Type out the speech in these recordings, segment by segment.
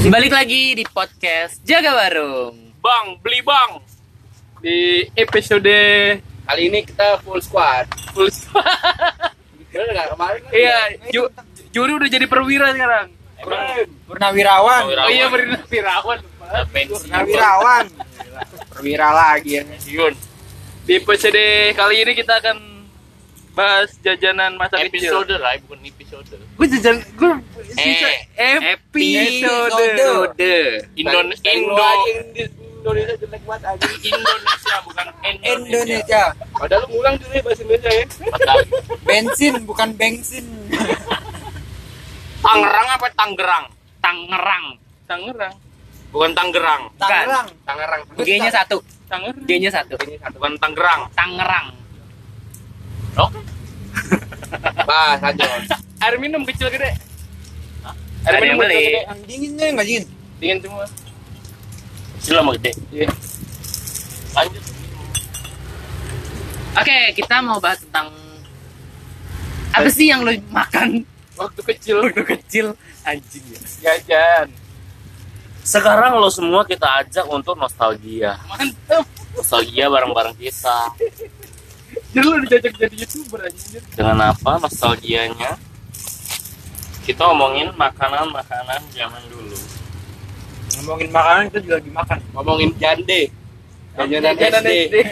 Balik lagi di podcast Jaga Warung. Bang, beli bang. Di episode Kali ini kita full squad. full Bener nggak kemarin? kan Iya, ju- juri udah jadi perwira sekarang. Purnawirawan. Oh iya, purnawirawan. Purnawirawan. Perwira lagi ya. Yun. Di episode kali ini kita akan bahas jajanan masa kecil. Episode lah, bukan episode. Gue jajan, gue Eh, episode. Episode. Indon Indo. Indo Indonesia jelek banget aja. Indonesia bukan Indonesia. Indonesia. Padahal lu ngulang tuh nih bahasa Indonesia ya. Bensin bukan bensin. Tangerang apa Tangerang? Tangerang. Tangerang. Bukan Tangerang. Tangerang. Tangerang. G-nya satu. Tangerang. G-nya satu. Bukan Tangerang. Tangerang. Oke. Bah, lanjut. Air minum kecil gede. Ada yang kecil beli. gede. Yang dinginnya nggak dingin. Dingin semua. Kecil sama gede. Iya. Lanjut. Oke, kita mau bahas tentang apa sih yang lo makan Waktu kecil waktu kecil anjing ya. jajan. Sekarang lo semua kita ajak untuk nostalgia. Mantap. Nostalgia bareng-bareng kita. Jadi lu dijajak jadi youtuber anjir. Dengan apa nostalgianya? Kita ngomongin makanan-makanan zaman dulu. Ngomongin makanan kita juga lagi makan. Ngomongin jande. Jajanan Jajanan SD. SD.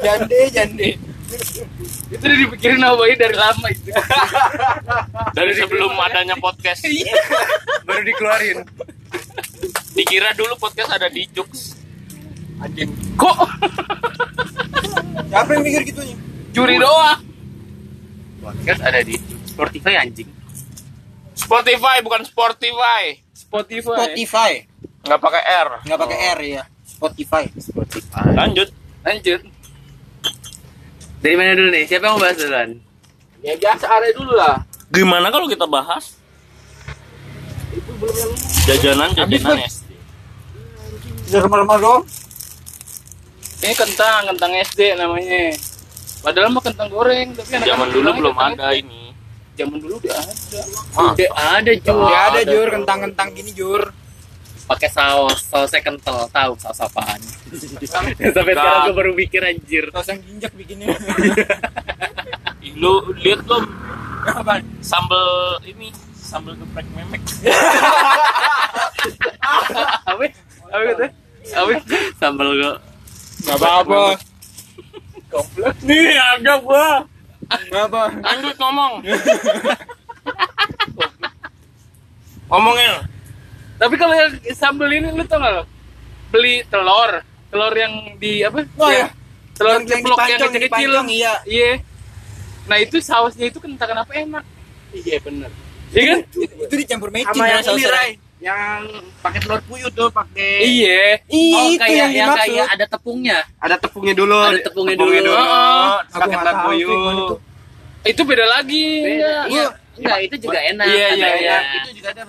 Jande jande. itu udah dipikirin apa ini dari lama itu. Dari sebelum adanya podcast. Baru dikeluarin. Dikira dulu podcast ada di Jux. Anjing. Kok Siapa yang mikir gitu nih? juri doang? Podcast ada di Spotify anjing. Spotify bukan Spotify. Spotify. Spotify. Nggak pakai R. Nggak pakai R ya. Spotify. Spotify. Lanjut. Lanjut. Dari mana dulu nih? Siapa yang mau bahas duluan? Ya biasa area dulu lah. Gimana kalau kita bahas Itu belum yang jajanan-jajanan Habis, SD? Sudah remah-remah doang. Ini kentang, kentang SD namanya. Padahal mah kentang goreng, tapi anak-anak Zaman dulu belum kentang ada ini. Zaman dulu udah ada. Udah ada Jur. Ya ada ada, jur bro. kentang-kentang gini jur. Pakai saus, sausnya kental. Tahu saus apaan? Sampai sekarang gue baru mikir anjir. Saus yang jinjak bikinnya. Ih, Lu lihat lo Apaan? sambel ini sambel geprek memek. Apa? Apa gitu? Apa? Sambal gue. Gak apa-apa. Nih ada gua. Gak apa. Lanjut ngomong. Ngomongin. Tapi kalau yang sambal ini lu tau gak? Beli telur, telur yang di apa? Oh, Ya, ya. Telur Yang- yang ceplok yang dipancong, kecil-kecil. dipancong, iya. Iya. Nah itu sausnya itu kentang kenapa enak? Iya bener. Iya kan? Itu dicampur mecin Sama yang ini sausnya. Ray. Yang pakai telur puyuh tuh pakai. Iya. Oh, itu kayak yang yang kayak ada tepungnya. Ada tepungnya dulu. Ada tepungnya dulu. dulu. Oh, Pakai telur puyuh. tuh. Itu beda lagi. Beda. Iya. Enggak, itu juga enak. Iya, iya, iya. Itu juga ada.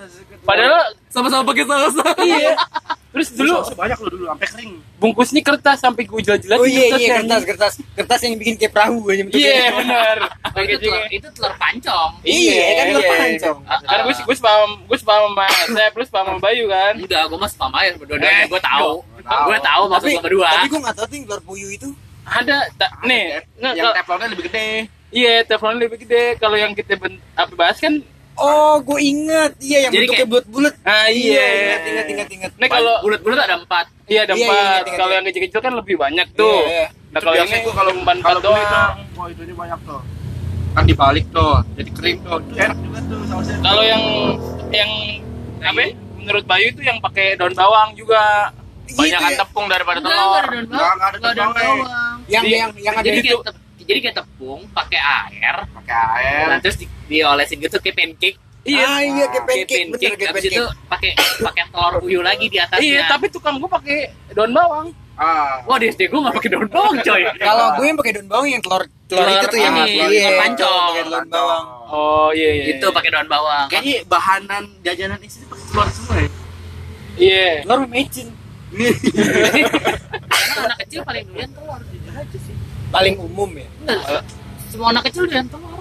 Padahal sama-sama pakai saus. iya. Terus dulu banyak loh dulu sampai kering. bungkusnya kertas sampai gue jelas-jelas. Oh iya iya kertas kertas kertas yang bikin kayak perahu aja bentuknya. Iya benar. Itu telur, itu telur pancong. Iya kan telur iya. pancong. Karena gue gue paham gue paham sama saya plus paham sama Bayu kan. Enggak, gue mas pam aja berdua-duanya. Eh, Gue tahu. tahu. Gue tahu maksud lo berdua. tapi gue nggak tahu tuh telur puyuh itu. Ada nih Yang teflonnya lebih gede. iya teflon lebih gede. Kalau yang kita apa bahas kan Oh, gue inget. Iya yang Jadi bentuknya bulat-bulat. ah Iya, iya. ingat ingat ingat ingat. Nih kalau bulat-bulat ada empat. iya ada Iya, iya, empat. ingat, Kalau yang kecil-kecil kan lebih banyak tuh. Iya, iya. Nah kalau Biasanya ini gua kalau empat kalau tuh, doang. wah itu ini banyak tuh. Kan dibalik tuh, jadi kering tuh. Itu enak juga tuh sausnya. Kalau yang yang apa? ya? Menurut Bayu itu yang pakai daun bawang juga. banyakan Gitu ya. tepung daripada telur. enggak ada daun Nggak, bawang. Enggak ada daun bawang. Yang yang yang ada Jadi itu. Jadi kayak tepung pakai air, Pakai air. nah, terus di, diolesin gitu kayak pancake. Iya. Ah iya kayak Kayak pancake bener pancake, kayak habis itu pancake. pakai pakai telur puyuh lagi di atasnya. Iya, tapi tukang gue pakai daun bawang. Ah. Wah, di SD gue gak pakai daun bawang, coy. Kalau gue yang pakai daun bawang yang telur telur Telur itu tuh yang ini, iya, telur pancong. pakai daun bawang. Oh iya iya. Itu pakai daun bawang. Kayaknya bahanan jajanan istri pakai telur semua ya. Iya. Telur mecin. Karena anak kecil paling doyan telur. Paling umum ya. Enggak, semua anak kecil doyan telur.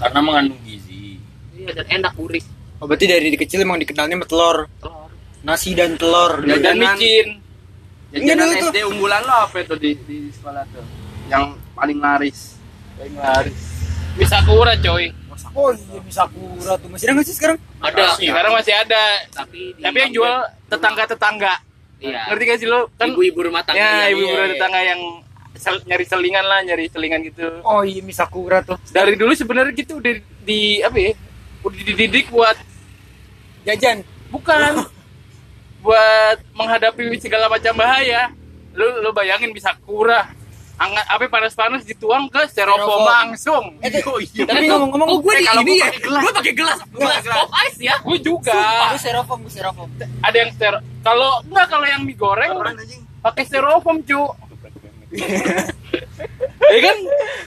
Karena mengandung gizi. Iya dan enak gurih. Oh, berarti dari kecil emang dikenalnya sama telur. Nasi dan telur. dan Jajanan. micin Jajanan Enggak, dulu SD unggulan lo apa itu di, di sekolah tuh? Yang paling laris. paling laris bisa kura coy Oh iya, bisa kura tuh. Masih ada nggak sih sekarang? Ada. sekarang masih ada Tapi di tapi yang jual tetangga tetangga Iya. ngerti gak sih lo kan ibu-ibu rumah tangga. ya iya, ibu iya, rumah iya. tetangga yang sel- nyari selingan lah nyari selingan gitu Oh iya, misakura tuh. dari dulu sebenarnya gitu udah di apa ya udah dididik buat Jajan. bukan buat menghadapi segala macam bahaya lu lu bayangin bisa kurah angat apa panas-panas dituang ke styrofoam langsung Eh, tapi ngomong-ngomong, Oh, gue di kalau ini gua ya. gelas. Gue pakai gelas. Gelas pop ice ya. gue juga gue styrofoam, gue styrofoam. ada yang ster kalau enggak kalau yang mie goreng pakai styrofoam cu ya kan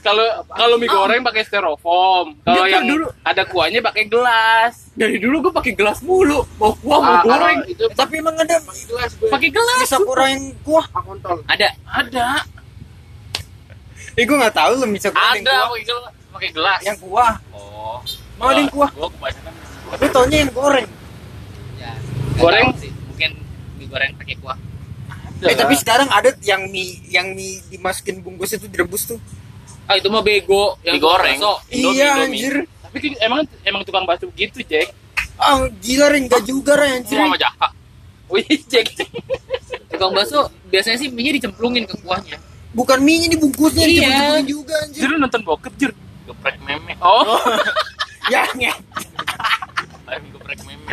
kalau kalau mie goreng pakai styrofoam kalau yang dulu. ada kuahnya pakai gelas Dari dulu gue pakai gelas mulu. Mau kuah mau Ah, goreng. kalau itu Tapi emang ada pakai gelas gue. Pakai gelas. misakura yang kuah. Kontol. Ada. ada Eh, gue nggak tahu loh misakura yang ada kuah. pakai gelas pakai gelas Yang kuah. oh Mau ada yang kuah. gua kebanyakan Gue taunya yang goreng. Ya. Goreng? sih. Mungkin mie goreng pakai kuah. Eh, tapi sekarang ada yang mie yang mie dimasukin bungkus itu direbus tuh. Ah itu mah bego. Yang Mie goreng. bakso. Indomie, iya Indomie. anjir. tapi emang emang tukang bakso gitu Jack Ah, gila Ren, enggak juga Ren anjir. sama Jaka wih Jack Tukang bakso biasanya sih mie dicemplungin ke kuahnya. Bukan mie-nya dibungkusnya, Iya. dicemplungin juga anjir. Jir lu nonton bokep Jir geprek meme oh Ya, nge. Ayo geprek meme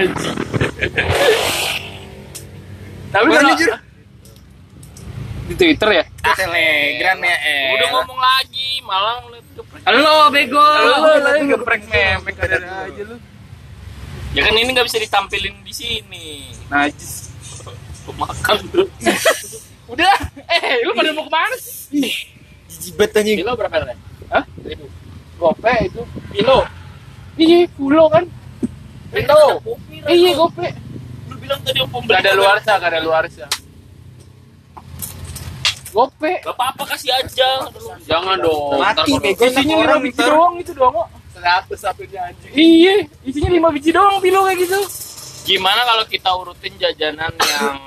tapi kalau? Di Twitter ya Telegram ya. Eh. udah ngomong lagi malah ngeliat geprek Halo bego. Lu lagi geprek meme kadang aja lu Ya kan ini nggak bisa ditampilin di sini. najis makan tuh. udah eh lu pada mau ke mana sih Ih, jijibet anjing. Kilo berapa harga? Hah? Gope itu kilo. Iya, pulo kan. Kilo. Iya, gope. Lu bilang tadi om pembeli. Gak ada luar sah, gak ada luar sah. Gope. Gak apa-apa kasih aja. Jangan dong. Mati, bego. Isinya lima biji doang itu doang kok. Seratus satunya anjing. Iya, isinya lima biji doang pilo kayak gitu. Gimana kalau kita urutin jajanan yang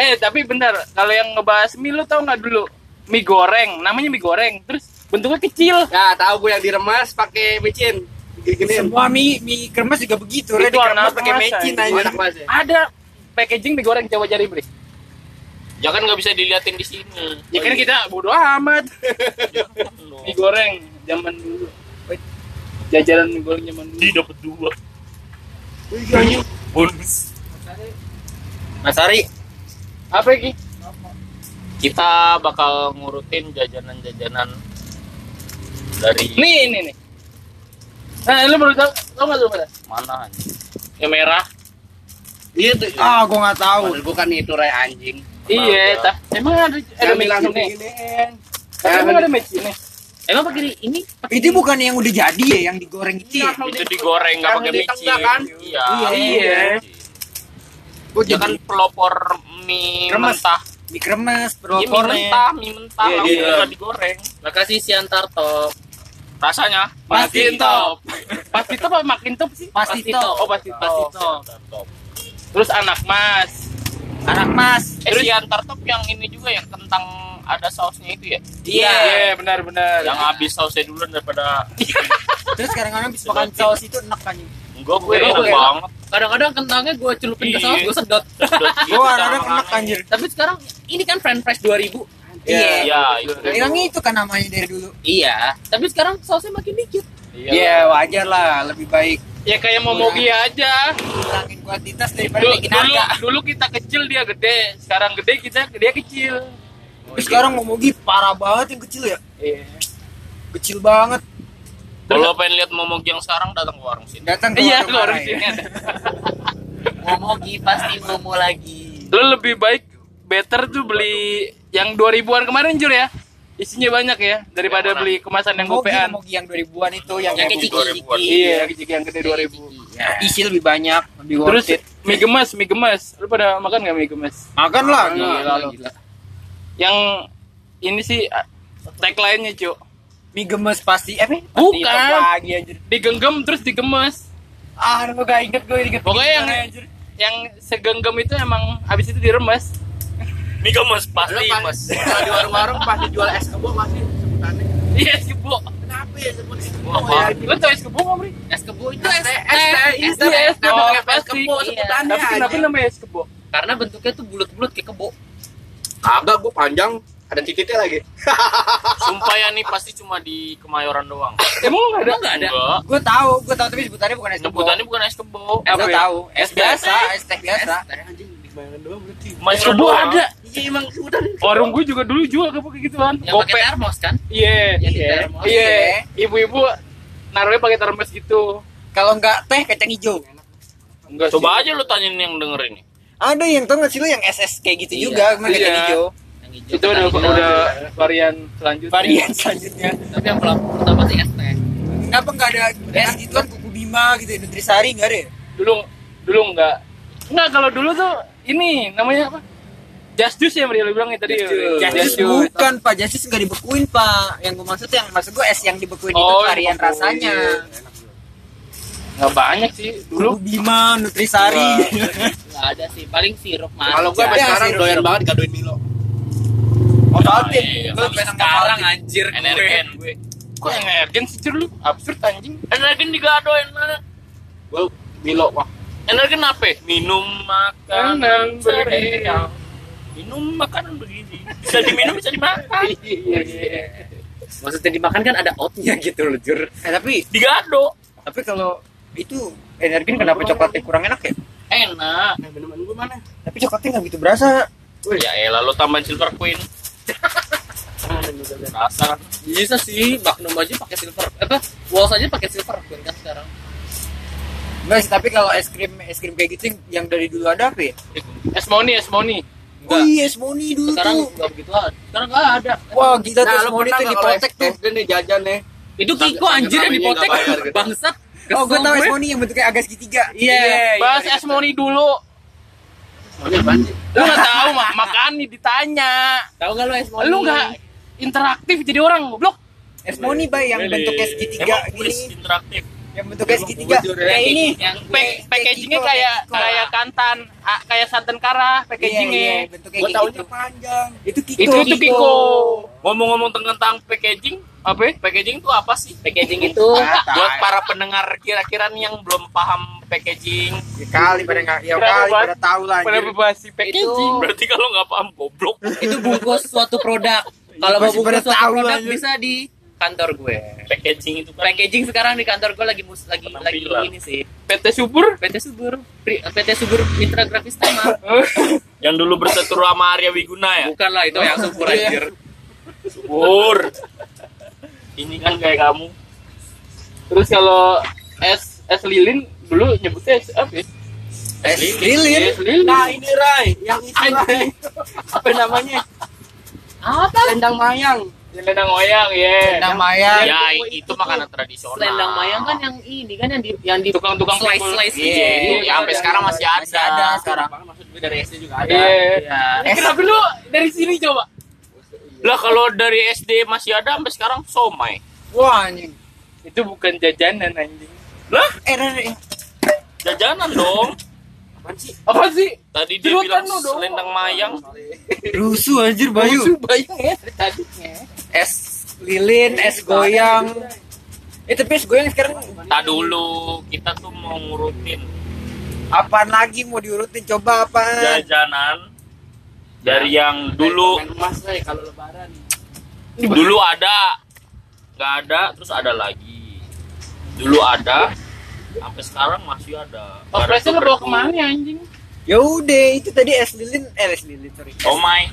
Eh, tapi bentar. Kalau yang ngebahas mie lu tau nggak dulu? Mie goreng, namanya mie goreng. Terus bentuknya kecil. Ya, tahu gue yang diremas pakai micin. Semua mie mie kremes juga begitu. Itu anak pakai mecin anjing. aja. Ada packaging mie goreng coba cari beli. Ya kan nggak bisa diliatin di sini. Ya kan kita bodo amat. mie goreng zaman dulu. Jajanan mie goreng zaman dulu. Di dapat dua. Bonus. Mas Ari, Apa iki? Kita bakal ngurutin jajanan-jajanan dari Nih, ini nih. Nah, lu baru tau, tau gak lu mana anjing? Yang merah. Iya tuh. ah gua nggak tahu. Maksud gue kan itu ray anjing. Iya, tah. Emang ada ada diginiin. Tapi Emang ada mecinnya? Emang pakai ini? Itu bukan yang udah jadi ya, yang digoreng itu ya? Itu digoreng nggak pakai di micin. tengah kan? Iya. Iya. Gua Ya jadi kan pelopor mie Kremes. mentah. mie kremes, Iya, mie mentah, mie mentah Iya, langsung iya. nggak digoreng. Makasih Siantar Top. Rasanya Pasti top. Pasti top apa makin top sih? Pasti top. Oh, pasti top. Terus anak mas. Anak mas. Eh si antar top yang ini juga ya kentang ada sausnya itu ya. Iya, benar-benar. Yang habis sausnya duluan daripada Terus kadang-kadang habis makan saus itu enak kan. enggak gue Enak, enak banget. Kadang-kadang kentangnya gue celupin ke Iya. saus, gue sedot. Gua kadang-kadang enak anjir. Tapi sekarang ini kan French fries 2000. Iya. Iya, itu. Yang itu kan namanya dari dulu. Iya, tapi sekarang sausnya makin dikit. Iya, wajar lah, lebih baik Ya kayak momogi aja. kurangin kuantitas daripada Dulu, naikin dulu, harga. dulu kita kecil dia gede. Sekarang gede kita dia kecil. Tapi sekarang Momogi parah banget yang kecil ya. Iya. Kecil banget. Kalau pengen lihat momok yang sekarang datang ke warung sini. Datang ke Iya, warung Arai. sini ada. Momogi pasti momo lagi. Lu lebih baik better tuh beli yang 2000-an kemarin Jur ya. Isinya banyak ya daripada Yang beli kemasan yang gopean. Momogi yang 2000-an itu yang Yang kecil-kecil. Iya, yang kecil yang gede 2000. isi lebih banyak, lebih Terus worth it. mie gemes, mie gemes. Lu pada makan gak mie gemes? Makan lah. Gila, lu. gila. Yang ini sih ah, tagline-nya, Cuk. Mie gemes pasti eh pasti Bukan. lagi anjir. Digenggam terus digemes. Ah, gue gak inget gue inget. Pokoknya yang yang segenggam itu emang habis itu diremes. Mie gemes pasti Lu pas- mas. kalau di warung-warung pasti jual es kebo masih sebutannya Iya, es kebo. kenapa ya sebut es kebo Apa? ya Lu tau es kebo nggak? Es kebo itu es es teh teh. es teh Es itu teh, es kebo Iya. sebutannya Tapi kenapa namanya es kebo? Karena bentuknya tuh bulat-bulat kayak kebo. kagak gua panjang ada titiknya lagi Sumpah ya nih pasti cuma di Kemayoran doang. Emang lu nggak ada? Emang nggak ada? Enggak. Gue tahu, gue tahu tapi sebutannya bukan es kebo. Sebutannya bukan es kebo. Gue Apa ya? tahu, es biasa, es teh biasa. Mas Kebo ada. iya emang sebutan Warung gue juga dulu jual kayak gituan. Yang pakai termos kan? Iya. Yang di Iya. termos. Iya. Ibu-ibu naruhnya pakai termos gitu. Kalau enggak teh kacang hijau. Enggak Coba aja lu tanyain yang denger ini. Ada yang tau gak sih lu yang SS kayak gitu Iya. juga, cuma kacang Iya. hijau. Yang hijau. Itu udah hijau. udah varian selanjutnya. Varian selanjutnya. Tapi yang pertama sih es teh. Kenapa enggak ada es gitu kan kuku bima gitu, Nutrisari enggak ada ya? Dulu dulu enggak. Enggak kalau dulu tuh ini namanya apa? Just juice ya Maria lu bilang tadi. Justice bukan Pak, Justice enggak dibekuin Pak. Yang gue maksud yang maksud gue es yang dibekuin itu Oh, varian dibekuin. rasanya. Enggak banyak sih dulu. Bima, Nutrisari. Nggak ada sih. Paling sirup manis. kalau gua sampai Ada sekarang doyan banget gadoin Milo Oh. Iya, Lu tapi pengen Sekarang anjir Energen. gue. Kok yang energen sih lu? Absurd anjing. Energen digadoin mana? gua Milo wah Energen apa? Minum Kanan makanan beri. cereal. Minum makanan begini. Bisa diminum bisa dimakan. Iya, iya. Maksudnya dimakan kan ada outnya gitu loh, Jur. Eh, tapi Digado. tapi kalau itu energi kenapa coklatnya kurang enak ya? Enak. nah minuman gua mana Tapi coklatnya nggak gitu berasa. Ya elah lu tambahin silver queen. Rasa. Bisa sih, Magnum aja pakai silver. Apa? Walls aja pakai silver queen kan sekarang. Enggak sih, tapi kalau es krim es krim kayak gitu yang- dari dulu ada apa ya? Es money, es money. Oh iya, es moni dulu Sekarang tuh. nggak begitu ada. Sekarang nggak ada. Wah, gila tuh nah es lu moni tuh nggak di kalau potek es- tuh. SD nih jajan nih Itu Kiko anjir yang dipotek. Bangsat. Oh, gue tahu es moni yang bentuknya agak segitiga. Iya. Bahas es money dulu. Lu nggak tahu mah, makanya ditanya. Tahu nggak lu es money? Lu nggak interaktif jadi orang goblok. Es moni bay yang bentuknya segitiga gini. interaktif. Yang bentuknya segitiga. Ya. Kayak ini. Yang Pack- packagingnya kayak kayak kantan, kayak santan kara Iya, iya, packagingnya. bentuknya gua taunya gitu. panjang Itu Kiko. Itu itu Kiko. Ngomong-ngomong tentang packaging, Apa? ya? packaging itu apa sih? Packaging itu Ah, Buat para pendengar kira-kira nih yang belum paham packaging, Ya kali pada nggak, ya kali pada tahu lah. Pada si packaging. berarti kalau nggak paham goblok. itu bungkus suatu produk. Kalau mau bungkus suatu produk bisa di kantor gue. Packaging itu kan Packaging sekarang di kantor gue lagi mus lagi lagi ini sih. PT Subur. PT Subur, Pri- PT Subur Mitra Grafis Tama. yang dulu berseteru sama Arya Wiguna ya. Bukan lah itu yang Subur anjir. Subur. Ini kan kayak kamu. Terus kalau es es lilin dulu nyebutnya es apa? ya? Es lilin. Es lilin. nah ini Rai yang itu Rai apa namanya Apa? lendang mayang Selendang wayang, ya. Selendang mayang. Ya itu makanan tradisional. Selendang mayang kan yang ini kan yang di yang di Tukang-tukang slice slice Iya, iya, sampai sekarang masih ada. Masih ada sekarang. maksud gue dari SD juga ada Iya. Iya. Eh, Kenapa lu dari sini coba? Lah kalau dari SD masih ada sampai sekarang somai. Wah, anjing. Itu bukan jajanan anjing. Lah, Eh, jajanan dong. apaan sih Apa sih? Tadi dia Jerutan bilang selendang mayang. rusuh anjir Bayu. Musuh bayang ya tadinya. Es lilin, es goyang. Eh, tapi es goyang sekarang Tak dulu kita tuh mau ngurutin apaan lagi mau diurutin coba apaan? jajanan dari yang dulu kalau lebaran dulu ada nggak ada terus ada lagi dulu ada sampai sekarang masih ada Oh, lu bawa ke mana anjing? Ya udah, itu tadi es lilin, eh es lilin sorry. somai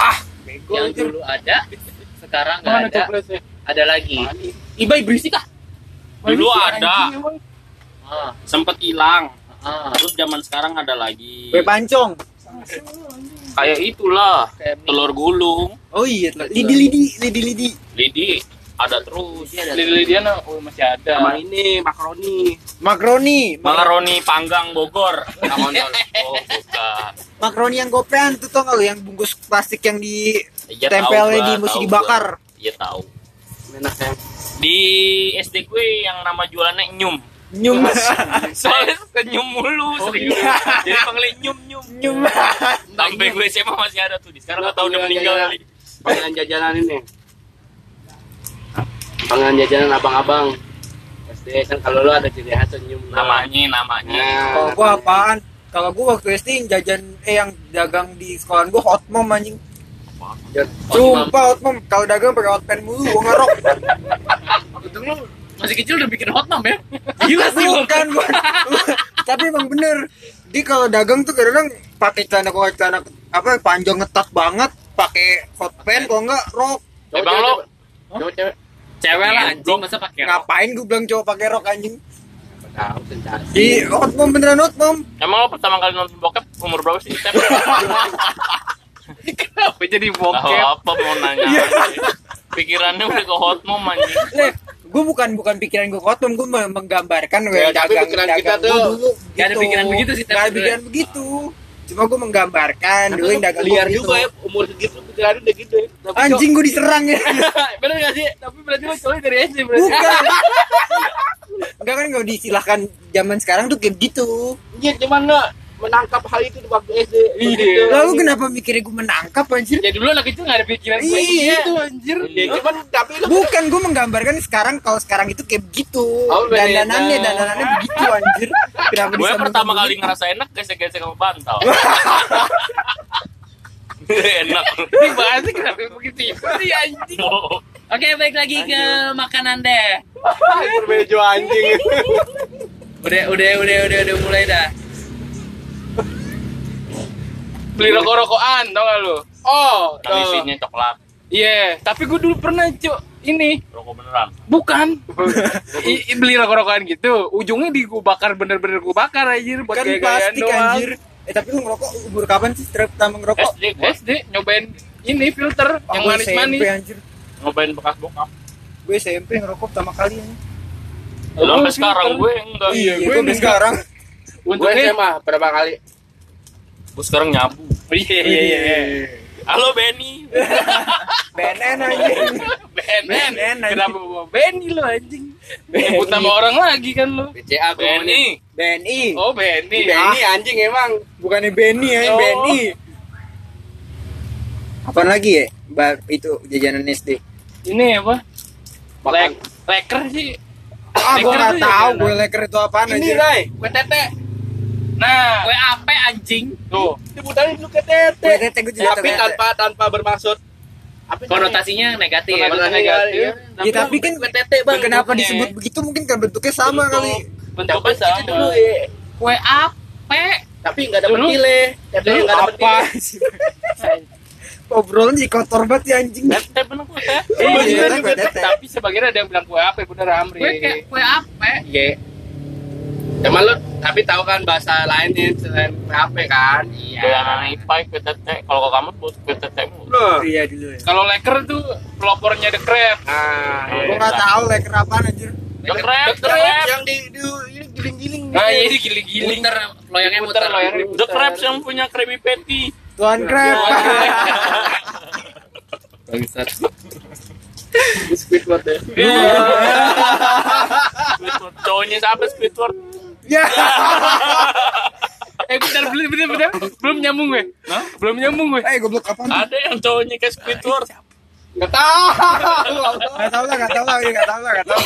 Ah, bego yang anjir. dulu ada sekarang nggak ada. ada lagi. Ibai berisik ah dulu ada. ah, sempet hilang. Ah. terus zaman sekarang ada lagi. Kue pancong. kayak itulah Kayak telur gulung. Oh iya, lidi lidi, lidi lidi. lidi ada terus Iya, ada. Lili-lilian oh, masih ada. sama ini makaroni Makroni, makaroni panggang Bogor oh bukan makroni yang goprean tuh tau gak lu yang bungkus plastik yang di Iya, tahu tempelnya di mesti dibakar. gua. iya tahu enak ya di SD gue yang nama jualannya nyum Nyum. Soalnya senyum mulu, serius. Jadi panggilnya nyum nyum. Nyum. Sampai gue SMA masih ada tuh. Sekarang nggak tahu udah meninggal kali. Panggilan jajanan ini. Panggilan jajanan abang-abang. SD kan kalau lu ada ciri khas senyum. Namanya, namanya. Nah, Kalau gua apaan? Kalau gua waktu SD jajan eh yang dagang di sekolah gua hot mom anjing. Sumpah hot mom kalau dagang pakai hot pen mulu gua ngerok. Untung lu masih kecil udah bikin hot mom ya. Gila sih lu. Bukan, bukan. Tapi emang bener. Dia kalau dagang tuh kadang pakai celana kalau celana apa panjang ngetat banget, pakai hot pen kalau enggak rok. cewek, lo cewek. Cewek lah anjing masa pakai. Ngapain gua bilang cowok pakai rok anjing? Tahu sensasi. Di hot mom beneran hot mom. Emang lo pertama kali nonton bokep umur berapa sih? Kenapa jadi Tahu bokep? apa mau nanya? Pikirannya udah ke hot mom anjing. Gue bukan bukan pikiran gue kotom, gue menggambarkan gue Ya, tapi dagang pikiran dagang kita tuh dulu. nggak ada pikiran begitu sih, Nggak ada tapi pikiran begitu. Cuma gue menggambarkan dulu yang dagang liar juga ya umur segitu pikiran udah gitu ya. Tapi Anjing gue diserang ya. Bener gak sih? Tapi berarti lo cowoknya dari SD berarti. Bukan. Enggak kan kalau disilahkan zaman sekarang tuh kayak gitu. Iya, cuman nggak menangkap hal itu waktu SD. Iya. Begitu. Lalu kenapa mikirnya gue menangkap anjir? Ya dulu anak kecil gak ada pikiran kayak Iya. gitu anjir. Ya, cuman tapi lu Bukan gue menggambarkan sekarang kalau sekarang itu kayak begitu. Oh, dandanannya dandanannya begitu anjir. Kenapa Gue pertama kali ngerasa enak gesek-gesek sama bantal. enak. Ini bahasnya kenapa begitu ya? Iya anjing. Oke, balik lagi ke makanan deh. berbejo anjing. Udah udah udah udah udah mulai dah. Beli rokok-rokokan tau gak lu? Oh, Yang tuh. isinya coklat. Iya, tapi gue dulu pernah cuk ini Rokok beneran. bukan I- i- beli rokok-rokokan gitu ujungnya di gue bakar bener-bener gue bakar anjir buat kan gaya-gayaan plastik doang. anjir. Eh tapi lu ngerokok umur kapan sih pertama ngerokok? SD gue SD nyobain ini filter yang Gua manis-manis anjir. ngobain bekas bokap. Gue SMP ngerokok pertama kali Oh, sampai sekarang gue enggak. Iya, gue gue enggak. sekarang. Gue untungnya SMA berapa kali? Gue sekarang nyabu. iya iya iya Halo Benny. BNN anjing. Ben Ben Ben, anjing. kenapa bawa Benny lo anjing nyebut nama orang lagi kan lo BCA. Benny. BNI. oh Benny Benny anjing emang. Bukannya Benny ya, Oh. BNI. Apaan lagi ya? Ba itu jajanan SD. ini apa. Lek leker sih Ah, gue nggak tuh tahu gue leker itu apaan Ini. Ray, tete. Nah Gue apa anjing? tuh Sebutannya dulu kue tete. Tete gue juga Tapi tanpa tanpa bermaksud. Apa sih? Konotasinya negatif. Konotasi negatif. Ya tapi kan kue tete bang. kenapa disebut begitu mungkin kan bentuknya sama Bentuk. kali. bentuknya Itu sama dulu ya. Kue apa? Tapi nggak dapat nilai. Tete dulu nggak dapat Apa nilai. Obrolan sih kotor banget ya anjing. Tete bener. Iya, Iya, kue tete. tapi sebagian ada yang bilang kue apa bener Amri Kue kayak kue apa? Iya. Cuman lu tapi tahu kan bahasa lain nih selain PHP kan? Iya. Yang IPA kue tete. Kalau kamu tete mulu. Loh. Iya dulu ya. kalau leker tuh pelopornya the crab Ah, Gue nggak tahu leker apaan anjir. The crab, the Yang, crab. yang di, di ini giling-giling nah gitu. ini giling-giling Muter, loyangnya muter. loyangnya The crabs yang punya Krabby Patty. Tuan Crab. Bangsat. Squidward ya. Squidward. Cowoknya siapa Squidward? Ya. eh bentar bentar bentar, bentar. belum nyambung gue belum nyambung gue Eh goblok tuh? Ada yang cowoknya kayak Squidward. Nggak tahu. Gak tau lah, gak tau lah, gak tau lah, gak tau.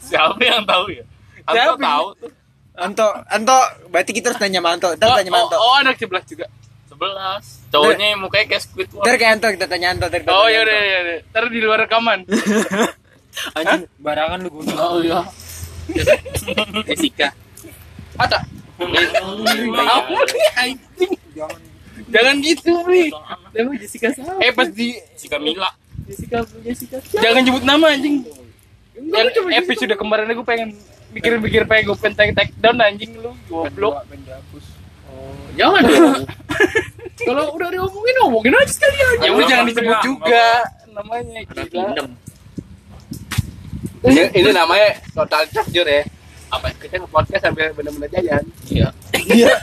Siapa yang tahu ya? Siapa? tahu tuh. Anto, Anto, berarti kita harus tanya Manto. Ntar oh, tanya Manto. oh, oh anak sebelah juga Sebelas. Cowoknya yang mukanya kayak Squidward. Ntar kayak Anto, kita tanya Anto. Ntar kita oh tanya ya udah Anto. ya udah ntar di luar rekaman Anjing, barangan lu gue. Oh iya. Jessica ada anjing Jangan. jangan gitu Bri Nama Jessica siapa? eh pas di Si Camila. Jessica Jessica jangan nyebut nama anjing yang episode kemarin gue pengen mikir-mikir pengen gue pengen take take down anjing lu goblok Jangan dong. Kalau udah diomongin, omongin aja sekalian. ya udah jangan disebut juga namanya ini, ini namanya total jujur ya. Apa kita nge-podcast sambil bener-bener jajan. Iya. Iya.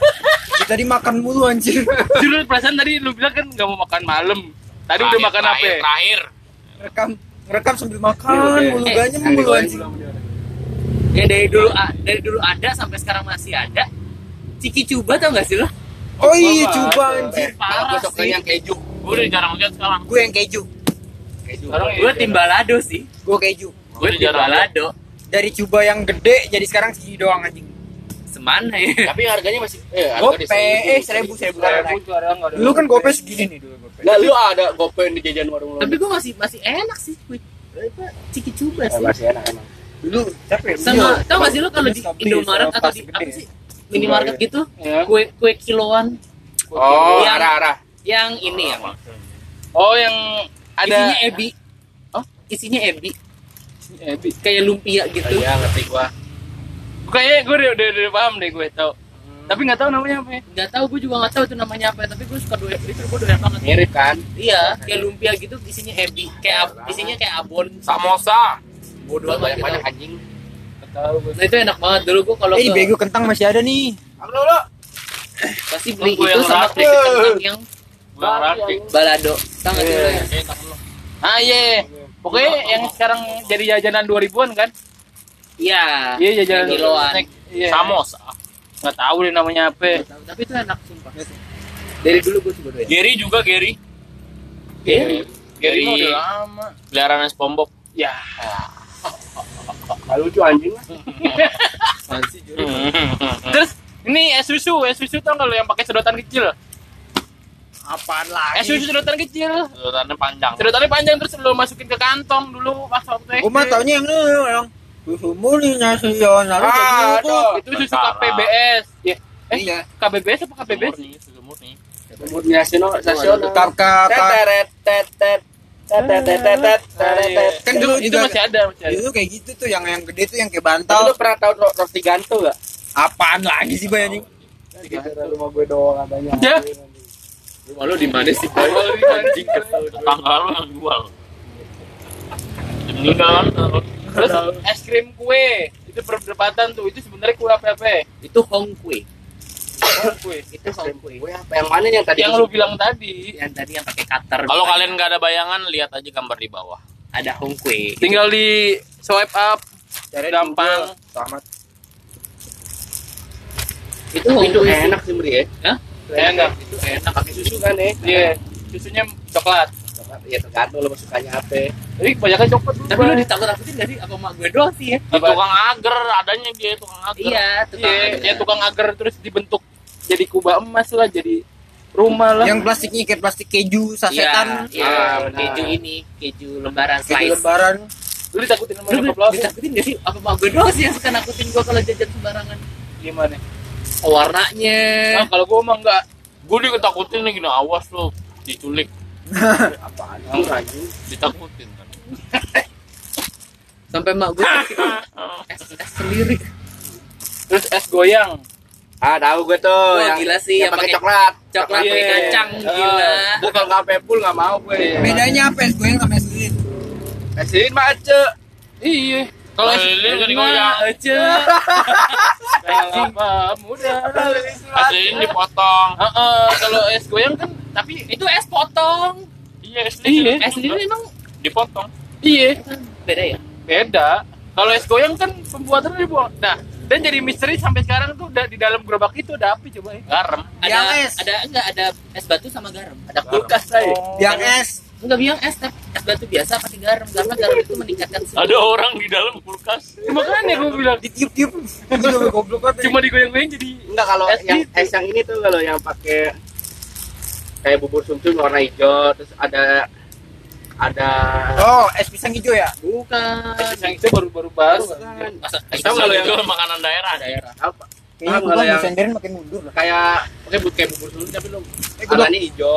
Kita tadi makan mulu anjir. Jujur perasaan tadi lu bilang kan nggak mau makan malam tadi udah makan apa terakhir, ya? Terakhir. Rekam, rekam sambil makan Iya, mulu eh, ganya mulu anjing. ya dari dulu a- dari dulu ada sampai sekarang masih ada Ciki Cuba tau gak sih lo Oh iya, coba anjir. Kalau gue suka yang keju. Gue udah jarang lihat sekarang. Gue yang keju. Keju. Gue tim balado sih Gue keju. gue tim balado Dari coba yang gede jadi sekarang segini doang anjing. semana ya Tapi harganya masih eh harga Gope, eh seribu seribu kan Seribu. Dulu kan gope segini nih dulu gope. Nah, lu ada gope di jajan warung lu. tapi gue masih masih enak sih kue apa, Ciki Cuba Eh, sih masih enak emang. Dulu capek. sama tau gak sih lo kalau di Indomaret atau di apa sih minimarket gitu Ya. kue kue kiloan Oh, arah-arah. yang ini ya Oh yang isinya ada ebi oh isinya ebi Eh, kayak lumpia gitu Iya, ngerti gua. Kayaknya gue udah, udah, udah paham deh gue tau. Tapi nggak tahu namanya apa. ya. nggak tahu gue juga nggak tahu itu namanya apa tapi gue suka doyan itu gue doyan banget Mirip kan? iya kayak lumpia gitu isinya ebi kayak ab- isinya kayak abon Samosa. bodoh amat gitu. Banyak-banyak anjing. Nggak tahu gue. nah itu enak banget dulu gue kalau Eh, ke- bego kentang masih ada nih. Apa lu? pasti beli Gue itu yang sama keripik kentang yang balado tau nggak sih lo ya tangan lo. Ah iya. Pokoknya yang sekarang jadi jajanan 2000-an kan? iya Iya jajanan kiloan Iya. Samosa. Nggak tahu deh namanya apa. Tahu, tapi itu enak sumpah dari dulu gue juga doyan Gary juga Gary. Gary. Gary Gary. mah udah lama. Peliharaan SpongeBob. Ya. Nggak lucu anjing. Terus ini es susu, es susu tau nggak lo yang pakai sedotan kecil? Apaan lagi? susu sedotan kecil. Sedotannya panjang. Sedotannya panjang terus lo masukin ke kantong dulu pas waktu mah SD. taunya yang ini yang susu murni nasi yon lalu Ah, itu. aduh. Itu susu. KPBS. Ya. Eh, Iya. KBBS apa KPBS? Murni, susu murni. Kemudian nasional, nasional. Kap. Teteret, tetet. Kan itu, dulu itu masih ada, masih ada. Itu kayak gitu tuh yang yang gede tuh yang kayak bantal. lu pernah tahu ro- roti ganto gak? Apaan lagi sih gue anjing? rumah gue doang adanya. Rumah lo di mana sih boy Anjing Tetangga lu yang jual. Meninggal kan. Terus es krim kue itu perdebatan tuh itu sebenarnya kue apa apa? itu hong kue Oh, kue. itu hong kue Gue apa yang mana yang tadi? Yang lu bilang tadi. yang tadi yang pakai cutter Kalau kalian nggak ada bayangan, lihat aja gambar di bawah. ada hong kue Tinggal di swipe up. Cari gampang. Selamat. itu hong Itu kue enak sih Bri ya. Hah? Enak. Itu enak pakai susu kan ya? Iya. Susunya coklat. Ya tergantung lo sukanya apa. Jadi kebanyakan coklat dulu. tapi lo ditakut-takutin gak sih apa mak gue doang sih ya Di tukang agar adanya dia tukang agar. iya tukang Iya, agar. ya tukang agar terus dibentuk jadi kubah emas lah, jadi rumah lah. Yang plastiknya kayak plastik keju iya sasetan. iya Ah, benar. keju ini keju lembaran Keju slice lebaran. Lu ditakutin sama Lu apa? ditakutin gak sih apa mak gue doang sih yang suka nakutin gue kalau jajan sembarangan Gimana? Oh, warnanya Nah, kalau gua mah enggak. Gue diketakutin nih gini awas lo diculik Apaan? Anjing. ditakutin kan. sampai mak gue kasih es es sendiri Terus es goyang. Ah, tahu gue tuh Wah, yang gila sih, yang yang pakai coklat. coklat Iya. pakai kacang gila Gue kalau nggak pepul nggak mau gue. Bedanya apa es goyang sama es lilin? Kasihin mah aja. Iya. Kalau es Lilin goyang jadi goyang. aja lama muda. Ini dipotong. Heeh, kalau es goyang kan tapi itu es potong Iya, es Iya. lilin. es lilin emang dipotong. iya beda ya beda. Kalau es goyang kan pembuatannya dibuang. Nah, dan jadi misteri sampai sekarang tuh udah di dalam gerobak itu ada api coba ya. Garam. ada Yang es. ada enggak ada es batu sama garam Ada kulkas saya. Yang es. Enggak bilang es tapi es batu biasa pakai garam karena garam itu meningkatkan suhu Ada orang di dalam kulkas. Makanya gue bilang Ditiup-tiup. Cuma digoyang-goyang jadi Enggak kalau Es yang gitu. es yang ini tuh kalau yang pakai kayak bubur sumsum warna hijau terus ada ada Oh, es pisang hijau ya? bukan yang itu baru-baru baru. Bukan. Masa- Es Tahu nggak lo itu yang- makanan daerah. daerah apa Kayaknya Tahu gue nggak lo kan yang senderin makin mundur lah. kayak pakai bu- kayak bubur sumsum tapi lu Eh, gua warnanya hijau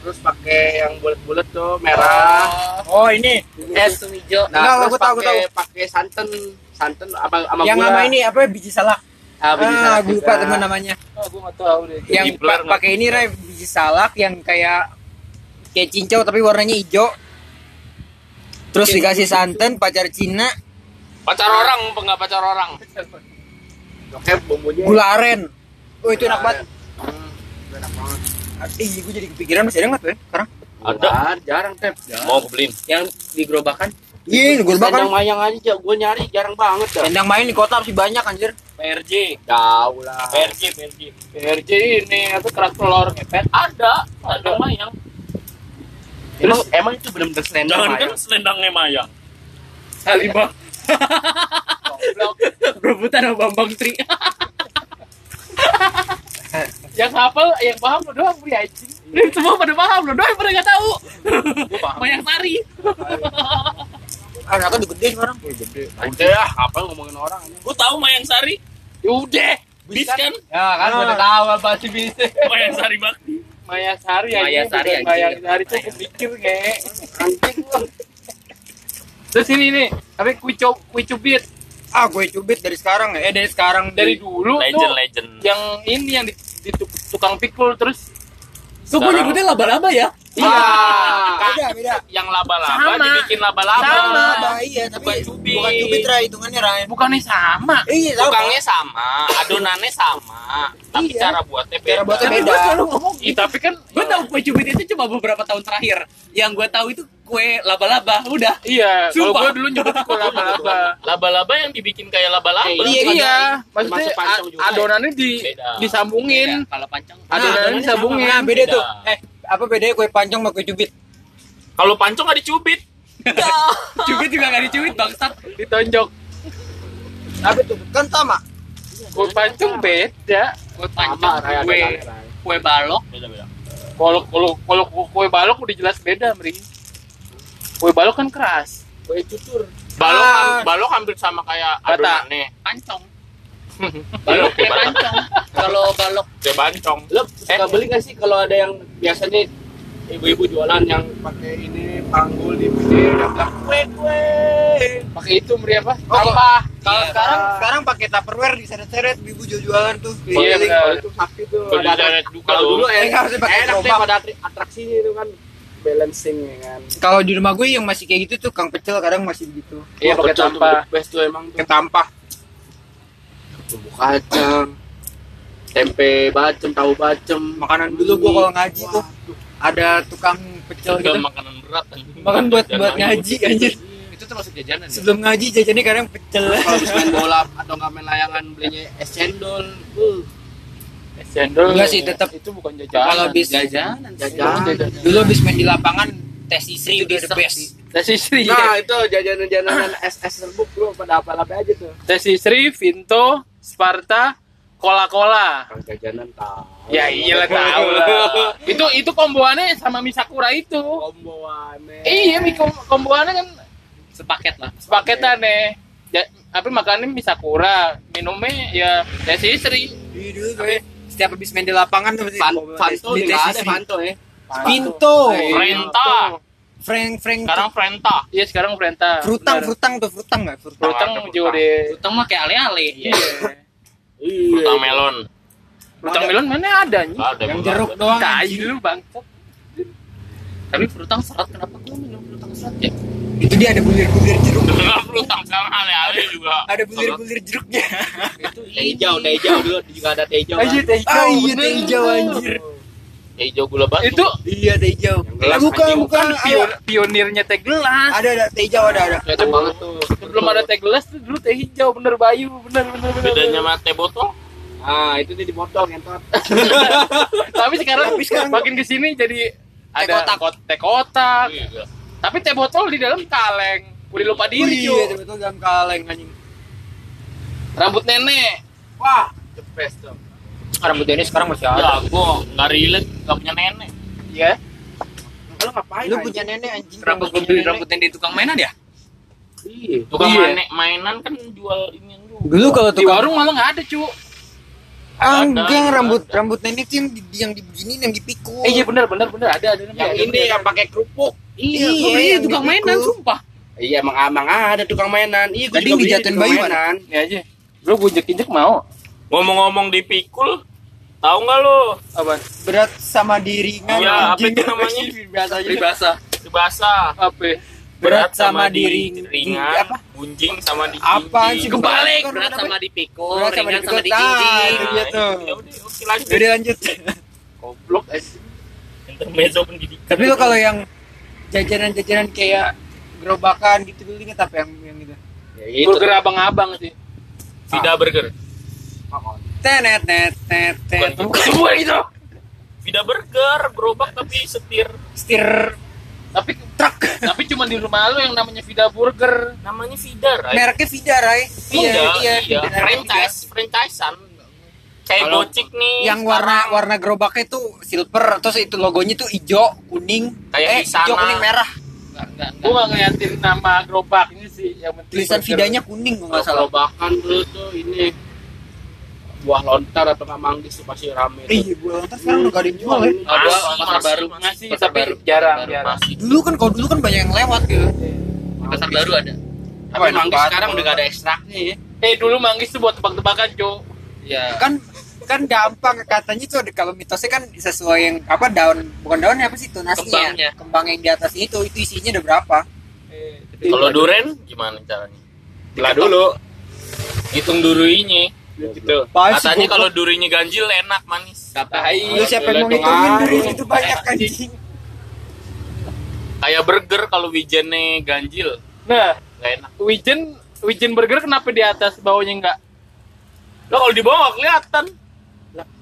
terus pakai yang bulat-bulat tuh merah Oh, ini. es hijau nah Enggak, terus gua tahu, gua pakai pakai santan santan apa sama Yang sama ini apa biji salak? ah, biji Ah, salak gue lupa teman namanya. Oh, gue nggak tahu deh. Yang pakai ini Ray, biji salak yang kayak kayak cincau tapi warnanya hijau. Terus dikasih santan pacar Cina, Pacar orang, apa nggak pacar orang? Oke, bumbunya gula aren. Oh, itu enak banget. Hmm, itu enak banget Ih, gue jadi kepikiran masih ada nggak tuh ya sekarang? Ada. Jarang tep Mau beliin. yang di gerobakan Iya, gue Selendang bakal. mayang aja gue nyari jarang banget dah. Tendang main di kota masih banyak anjir. PRJ Jauh lah. PRJ PRJ PRJ ini apa kerak telur ngepet ada ada mayang Emang, emang itu benar-benar selendang jangan mayang. kan selendangnya mayang Halimah Rebutan sama Bambang Tri. yang hafal yang paham lo doang beri anjing Semua pada paham loh, doang pada nggak tahu. Mayang Sari. Ah, kan udah gede sekarang. Udah ya, apa ngomongin orang ini? gua tahu mayang sari udah bis kan ya kan Ah. udah tahu apa sih bisa mayang sari bakti Maya Sari Maya anjing, Sari, anjing. Maya Sari tuh mikir nge anjing lu. Terus ini nih tapi kue co- kue cubit Ah, gue cubit dari sekarang ya. Eh, dari sekarang dari dulu legend tuh legend yang ini yang di, di tuk- tukang pikul terus Tuh gue nyebutnya laba-laba ya. iya beda, beda. yang laba-laba dibikin laba-laba Sama. Apa iya, tapi Bukan cubit. bukan cubit Ray, hitungannya Ray. bukannya sama Iya, sama. tukangnya sama adonannya sama tapi Iya. cara buatnya beda Cara buatnya Tapi beda. gue selalu ngomong Ih, tapi kan Gue tahu kue cubit itu cuma beberapa tahun terakhir. Yang gue tahu itu kue laba-laba. Udah. iya kalau Sumpah. gue dulu nyebut kue laba-laba laba-laba yang dibikin kayak laba-laba iya iya maksudnya pancong ya? adonannya di Beda. disambungin Beda. Kalau pancang. adonannya disambungin Nah, beda Beda. tuh. Eh, apa bedanya kue pancong sama kue cubit? kalau pancong nggak dicubit Cubit juga gak dicubit bangsat. ditonjok Apa tuh? Kan sama. kue pancong beda Kue ada kue kue balok. beda-beda kalau kalau kalau kue balok udah jelas beda meri kue balok kan keras Kue cucur. balok Ah. balok hampir sama kayak Bata. adonannya Pancong. Balok kayak pancong. Kalau balok kayak bancong Lo suka beli gak sih kalau ada yang biasanya ibu-ibu jualan yang pakai ini panggul di pinggir yang bilang kue kue. pakai itu meri apa Oh, apa Kalau Iya, sekarang sekarang pakai Tupperware diseret-seret ibu jual-jualan tuh. Iya. Kalau itu sakti tuh. Kalau dulu Eh, enak, harusnya pakai gerobak. atraksi itu kan balancing ya kan. Kalau di rumah gue yang masih kayak gitu tuh Kang Pecel kadang masih begitu. iya Wah, pakai the Best tuh emang tuh. Ketampah. Bumbu kacang. Tempe bacem, tahu bacem. Makanan dulu gua kalau ngaji tuh ada tukang pecel udah gitu. makanan berat anjing. Makan buat Jajan buat ngaji anjir. itu termasuk jajanan ya. Sebelum ngaji jajannya kadang pecel. Kalau main bola atau nggak main layangan belinya es cendol. Uh, cendol Enggak sih, tetap. itu bukan jajanan Kalau bis Jajanan. jajan. dulu habis main di lapangan tes istri udah the best. tes istri Nah itu jajanan-jajanan es es serbuk lu pada apa-apa aja tuh. tes istri Vinto Sparta Cola Kalau jajanan tahu. ya iyalah tahu lah itu itu komboannya sama Misakura itu Komboannya. iya komboannya kan Sepaket lah. sepaketan nih ya, apa makannya Misakura minumnya ya tes istri Iya setiap habis main di lapangan tuh mesti Fan, Fanto nggak ada. Fanto ya. Pinto. Frenta Frank Frank sekarang Frenta iya sekarang Frenta frutang Benar. frutang tuh frutang nggak frutang. Frutang juga frutang. deh Utang mah kayak ale-ale. iya Frutang melon Frutang melon mana ada nih ada Yang jeruk doang. tai lu bang Tapi frutang serat kenapa gue minum frutang serat ya? Itu dia ada bulir-bulir jeruk. Enggak frutang sekarang ale-ale juga Ada bulir-bulir jeruknya. Teh hijau, teh hijau dulu juga ada teh hijau. aja kan. teh Ah iya teh hijau anjir. hijau gula batu itu Iya teh hijau. Gelas Bukan bukan. kan pion- pionirnya teh gelas Ada ada teh hijau ada ada. Cocok banget tuh. sebelum ada teh gelas tuh dulu teh hijau bener bayu bener bener bener bedanya sama teh botol Ah, itu nih dipotong entot. tapi sekarang, Tapi sekarang- makin ke sini jadi Teh ada kotak. kot- teh kotak Iya. Tapi teh botol di dalam kaleng udah lupa diri Iya, cuy betul dalam kaleng anjing. rambut nenek Wah, the best tuh. Rambut ini sekarang masih ada. ya gua nggak relate nggak punya nenek ya Kalau ngapain? Lu anjing? punya nenek anjing. Kenapa rambut gue beli nenek. rambut yang di tukang mainan ya? Iya. tukang Iya. main- mainan kan jual ini Dulu kalau di tukang warung malah nggak ada cu Ada, rambut ada. rambut nenek yang di, yang dibeginin yang dipikul. eh iya bener bener bener ada ada Yang ini yang pakai kerupuk. Iya, gue beli di tukang mainan, sumpah. Iya emang emang ada tukang mainan. Iya, gua Tadi juga dijatuhin bayu, mainan. ini aja lu gue injek injek mau ngomong-ngomong dipikul tahu nggak lo apa berat sama diringan Iya, apa anjing. itu namanya? biasa aja Peribahasa. di bahasa apa Berat sama diri- ringan apa? bunjing sama di Apaan sih? Kebalik, berat sama dipikul, Berat sama ringan sama dipikul. Ah, dijinjing. itu dia tuh. ya udah oke lanjut Jadi lanjut. goblok eh. intermezzo pendidikan Tapi lo kalau yang jajanan-jajanan kayak gerobakan gitu dulu inget apa yang yang gitu Ya, itu. burger abang-abang sih Vida Burger. tenet net net Bukan, net bukan, bukan itu. Vida Burger, gerobak tapi setir. setir tapi truk. Tapi cuma di rumah lu yang namanya Vida Burger. Namanya Vida, Ray. mereknya Vida Ray. Iya, iya, Vida, mereknya franchise, franchisean. Kayak Gojek nih. Yang warna warna gerobaknya tuh silver terus itu logonya tuh hijau kuning. Kayak eh hijau kuning merah. Gua gak ngeliatin nama gerobaknya sih yang penting tulisan. Vidanya kuning kalau nggak Kalau salah. Bahkan dulu tuh ini buah lontar atau nggak manggis tuh pasti rame. tuh. iya gue lontar sekarang udah gak ada yang jual ya Ada Masih, pasar masih, baru. masih. Pasar tapi baru. jarang Baru jarang Masih. dulu kan kalau dulu kan banyak yang lewat gitu Di pasar baru ada. Tapi manggis sekarang udah gak ada ekstraknya ya. eh dulu manggis tuh buat tebak-tebakan cok Ya. kan kan gampang katanya tuh ada- kalau mitosnya kan sesuai yang apa daun bukan daun apa sih tunasnya Kembangnya. kembang yang di atasnya itu itu isinya ada berapa eh, Kalau duren gimana caranya? Belah dulu. Hitung durinya. Gitu. Katanya kalau durinya ganjil enak manis. tai lu siapa yang mau ngitungin duri itu banyak anjing Kayak burger kalau wijennya ganjil, nah nggak enak. Wijen Wijen Burger kenapa di atas bawahnya enggak Lo kalau di bawah nggak kelihatan.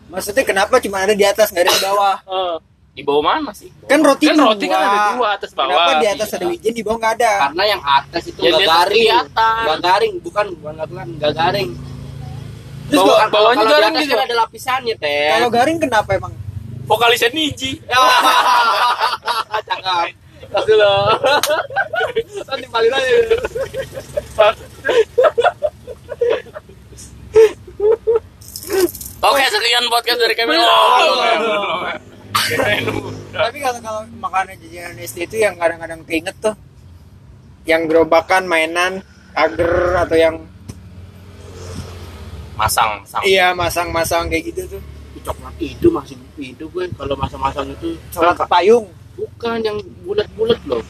maksudnya kenapa cuma ada di atas nggak ada di bawah Eh, Di bawah mana sih? kan roti kan dua. roti kan ada dua atas bawah kenapa di atas ada Iya. wijen di bawah nggak ada Karena yang atas itu Ya, nggak di atas garing. kelihatan. Nggak garing, bukan bukan nggak garing. Bawah- bawahnya kalau di garing atas gitu? kan ada lapisannya, Teh. kalau garing kenapa emang Vokalisnya Niji. Cakep. Kasih lo. Nanti paling aja. Oke, sekian podcast dari kami. tapi kalau kalau makanan jajanan SD itu yang kadang-kadang keinget tuh yang gerobakan mainan agar atau yang Masang, masang. iya masang-masang kayak gitu tuh Coklat itu masih itu gue kalau masa-masa itu coklat payung bukan yang bulat-bulat loh.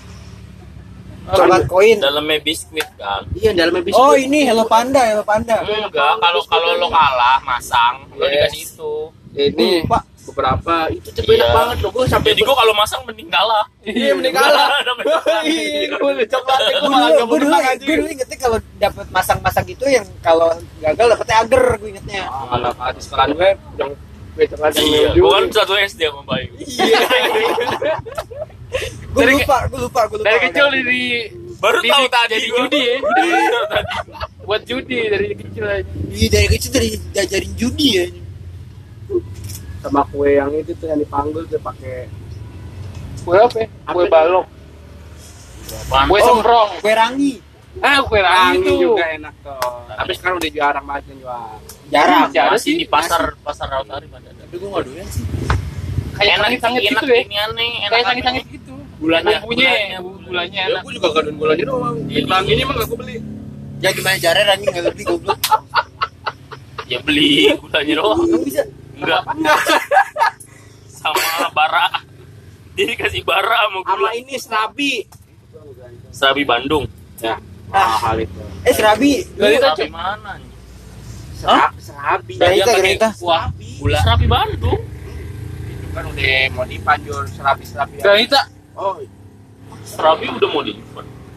coklat koin Dalamnya biskuit kan. Iya, dalamnya biskuit. oh ini Hello Panda Hello Panda Enggak, kalau kalau lo kalah masang, lo Yes. dikasih itu. ini Pak. Beberapa itu tuh banyak Iya. banget loh gue sampai Jadi gua kalau masang mending kalah. Iya, mending kalah. Iya, gue coklatnya gue gue malah dulu, gak gue dulu, gue dulu ingetnya kalau dapat masang-masang gitu yang kalau gagal dapetnya agar gue ingetnya Ah, Kalau di sekolah gue yang gue yang Iya, menuju. gua kan satu SD sama Bayu. gue Dari- lupa gue lupa gue lupa dari kecil di Baru tahu tadi jadi gua. judi ya. Buat judi dari kecil aja Iya, dari kecil dari diajarin judi ya sama kue yang itu tuh yang dipanggil tuh pakai kue apa ya? kue balok kue Oh. semprong kue rangi ah kue rangi Rangi tuh juga enak tuh. Tapi sekarang udah jarang banget yang jual. jarang Masih ada Masih sih di pasar pasar Rautari pada ada. Tapi gue gak doyan sih. kayak Enak enak gitu ya ini aneh, enak kayak sangit-sangit gitu Gulanya. bumbunya Gulanya. gulanya Ya enak gue juga gadun gulanya doang. Iya, Bang iya. ini mah gak gue beli. ya gimana caranya rangi nggak lebih goblok Ya beli gulanya doang. Bisa Enggak. Sama bara. Dia dikasih bara sama Sama gula. ini serabi. Serabi Bandung. Ya. Ah. Mahal itu. eh serabi Dari Serabi mana? nih? Sera- Serabi. Pakai granita. Wah, Gula Serabi Bandung. itu kan udah mau dipanjur serabi-serabi. granita Oh, Serabi udah mau di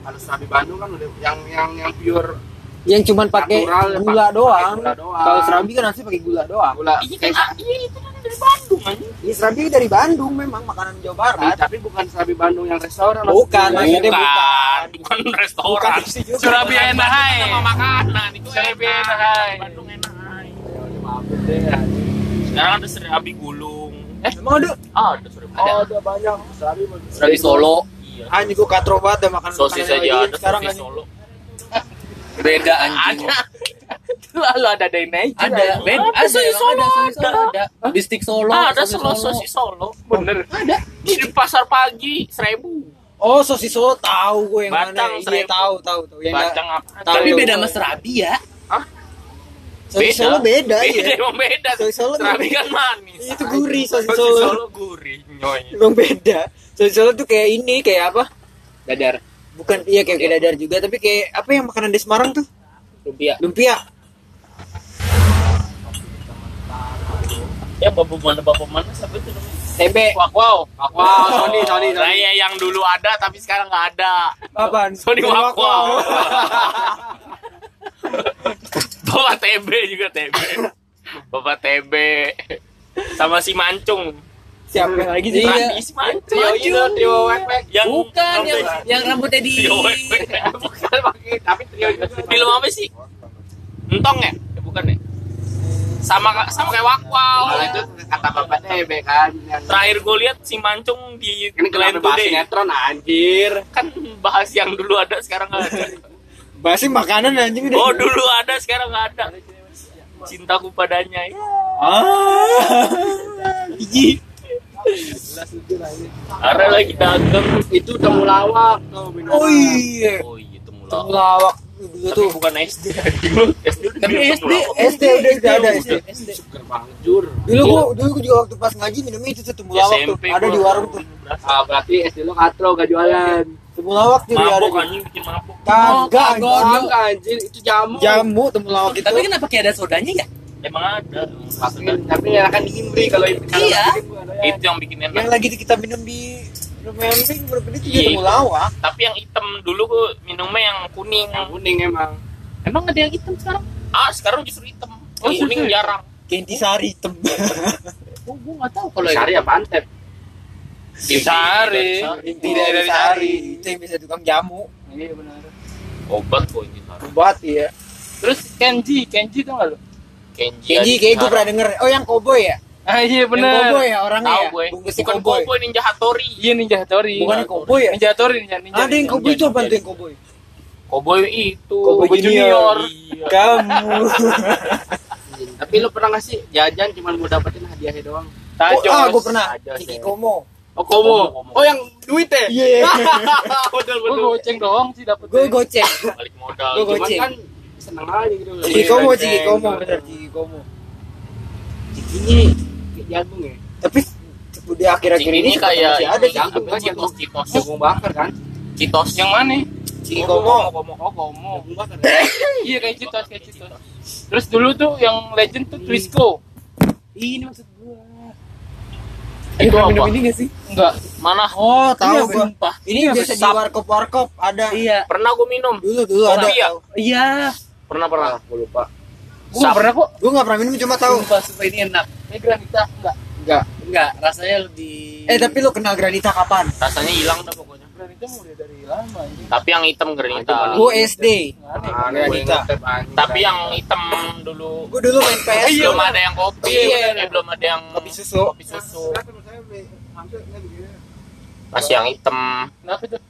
kalau serabi Bandung kan udah yang yang yang pure yang cuman pakai ya, gula gula doang. kalau serabi kan asli pakai gula doang gula. Iya kan iya itu kan dari Bandung aja. ini serabi dari Bandung memang makanan Jawa Tapi, Barat tapi bukan serabi Bandung yang restoran. Bukan, maksudnya. maksudnya Bukan, bukan restoran. Bukan. Surabi enak hai Sama makanan itu Serabi enak. enak hai Bandung enak. hai. Ya. Sekarang ada serabi gulung. Eh, emang ada Ah, ada serabi. Oh, ada banyak serabi. Serabi Solo. Iya. anjing gua katro banget dah makanan Sosis aja ada sekarang. Solo. Beda anjing. lalu ada day night Ada, beda. Ada, Ada, sosis Solo ada, sosis Solo ada. stick Solo. Ah, ada sosis solo sosis Solo. bener Ada. Di pasar pagi seribu. oh sosis Solo tahu gue yang Batang, mana iya seribu. tahu tahu tahu yang Bacang apa? Tahu. Tapi beda sama Serabi ya. sosis Solo beda Beda ya emang beda. Sosis Solo Serabi beda. kan manis. itu gurih sosis Sosis Solo Solo gurih, nyoy. emang beda sosis Solo tuh kayak ini kayak apa Dadar. Bukan iya kayak, kayak dadar juga tapi kayak apa yang makanan di Semarang tuh Rupiah. lumpia Ya bapak mana bapak mana siapa itu namanya? TB. Wow, wow. Wah, Sony, Sony, Sony. Saya yang dulu ada tapi sekarang nggak ada. Apaan? Sony Wakwa. Bapak TB juga TB. Bapak TB sama si Mancung. Siapa lagi sih? Iya. Mancung. Trio itu, trio wek-wek. Yang Bukan yang yang rambutnya di Trio wek-wek. Bukan pakai, tapi trio itu. Film apa sih? Entong ya? Eh, bukan ya? Sama sama kayak Wakwau. Kalau itu kata bapak TB kan. Yang Terakhir gue lihat si Mancung di ini kenapa bahas Today. sinetron anjir. Kan bahas yang dulu ada sekarang nggak ada. Bahasa makanan anjing udah. Oh dulu ada sekarang nggak ada. Cintaku padanya. Ya. Ah. Iji. Ada lagi dagang. Itu temulawak minum. Oh iya. Oh iya temulawak. Temulawak dulu tuh. bukan SD. Dulu SD udah Tapi minum SD. SD udah udah ada SD. SD. Seger banget jur. Dulu gua dulu gua juga waktu pas ngaji minumnya itu tuh temulawak tuh. Ada di warung tuh. Ah, berarti SD lo katro gak jualan. Temulawak tuh ada. Mabok di- anjing bikin mabok. Kagak kagak. anjing. Itu jamu. Jamu temulawak itu. Tapi kenapa kayak ada sodanya ya? Emang ada. Maksudnya, tapi ya kan dingin beri kalau itu. Iya. ya. Itu yang bikin Yang enak. lagi kita minum di Emping bener-bener itu Iya. juga temulawak. Tapi yang hitam dulu gua minumnya yang kuning. Yang kuning emang. Emang ada yang hitam sekarang? Ah sekarang justru hitam. Oh, Yang kuning justru. jarang. Kentisari hitam. Oh, gua nggak tahu kalau Sari apa antep? Sari. Inti Tidak dari sari. Itu yang bisa tukang jamu. Iya benar. Obat kok ini Sari. Obat ya. Terus Kenji, Kenji tuh nggak lu? Kenji. Kenji kayak gue pernah denger. Oh yang koboi ya? Ah iya Yang benar. koboi ya orangnya Tahu ya? gue. Bukan koboi. Cowboy Ninja Hattori. Iya Ninja Hattori. Bukan koboi ya? Ninja Hattori, Ninja Ninja. Ada yang itu apa tuh yang koboi? Cowboy itu. Cowboy Junior. Iya. Kamu. Tapi lu pernah gak sih jajan cuma mau dapetin hadiahnya doang? Oh, Tajos. ah, gue pernah. Ciki. Komo. Oh, komo. Komo. Oh, yang duit ya? Iya. betul Gue betul. goceng doang sih dapet. Gue goceng. Balik modal. Gue Cuman goceng. kan seneng aja gitu. Ciki Komo, Goceng. Ciki Komo, bener Ciki Komo. Cikinya jagung ya? Tapi di akhir-akhir ini ini kayak masih ada ini, sih. jagung kan, Citos, Citos. Jagung bakar kan? Citos. Yang mana? Ciki Komo. Komo, Komo. Jagung bakar. ya? Iya kayak Citos, kayak Citos. Terus dulu tuh yang legend tuh Twisco. Ini maksud gua. Itu apa? minum ini gak sih? Enggak. Mana? Oh, tahu Iya, gua. Ini Iya, biasa di warkop-warkop ada. Iya. Pernah gue minum. Dulu dulu Oh, ada. iya. Iya. Pernah pernah. Ah, gue lupa. Gue nggak pernah kok. Gue gak pernah minum cuma tahu. Sumpah, sumpah ini enak. Ini granita enggak. Enggak. Enggak, rasanya lebih Eh tapi lu kenal granita kapan? Rasanya hilang dah pokoknya. Granita mulai dari lama anjing. Tapi yang hitam granita. Gue SD. Nggak ada. Ah, Granita. Tapi yang hitam dulu Gue dulu main PS. belum ada yang kopi, Iya. eh, belum ada yang Kopi susu. kopi susu. Masih yang hitam. Kenapa tuh?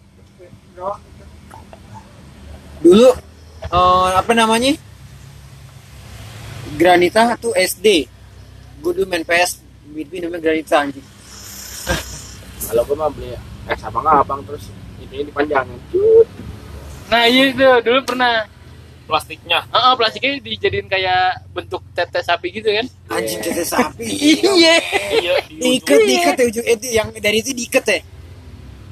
Dulu eh, apa namanya? Granita tuh SD. Gue dulu main PS minumnya granita anjing. Kalau gue mah beli es abang-abang terus ini dipanjangin. Cut. Nah iya itu dulu pernah. Plastiknya. Ah, plastiknya dijadiin kayak bentuk tetes sapi gitu kan? Anjing tete sapi. Iya. Iya. di diikat diikat ya ujung itu yang dari itu diikat ya.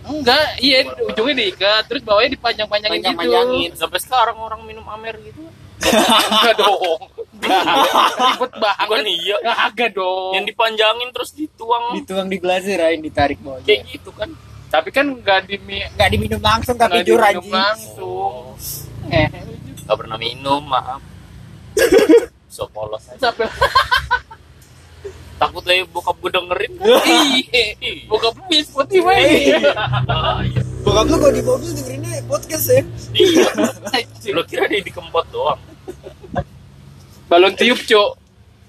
Enggak, iya ujungnya diikat, terus bawahnya dipanjang-panjangin gitu. Panjang-panjangin. Sampai sekarang orang minum Amer gitu. Enggak dong. Ribet banget. Bukan iya. Agak dong. Yang dipanjangin terus dituang. Dituang di gelas Rain ditarik bawahnya. Kayak gitu kan. Tapi kan enggak di Gak diminum langsung tapi enggak jujur diminum anjing. langsung. Eh, Gak pernah minum, maaf. So polos aja. sampai Takut lah bokap gue dengerin kan. iya. Buka pis Spotify. Ah, iya. Bokap lu kalau di mobil dengerinnya podcast ya. Iya. Lo kira dia dikempot doang. Balon tiup, Cok.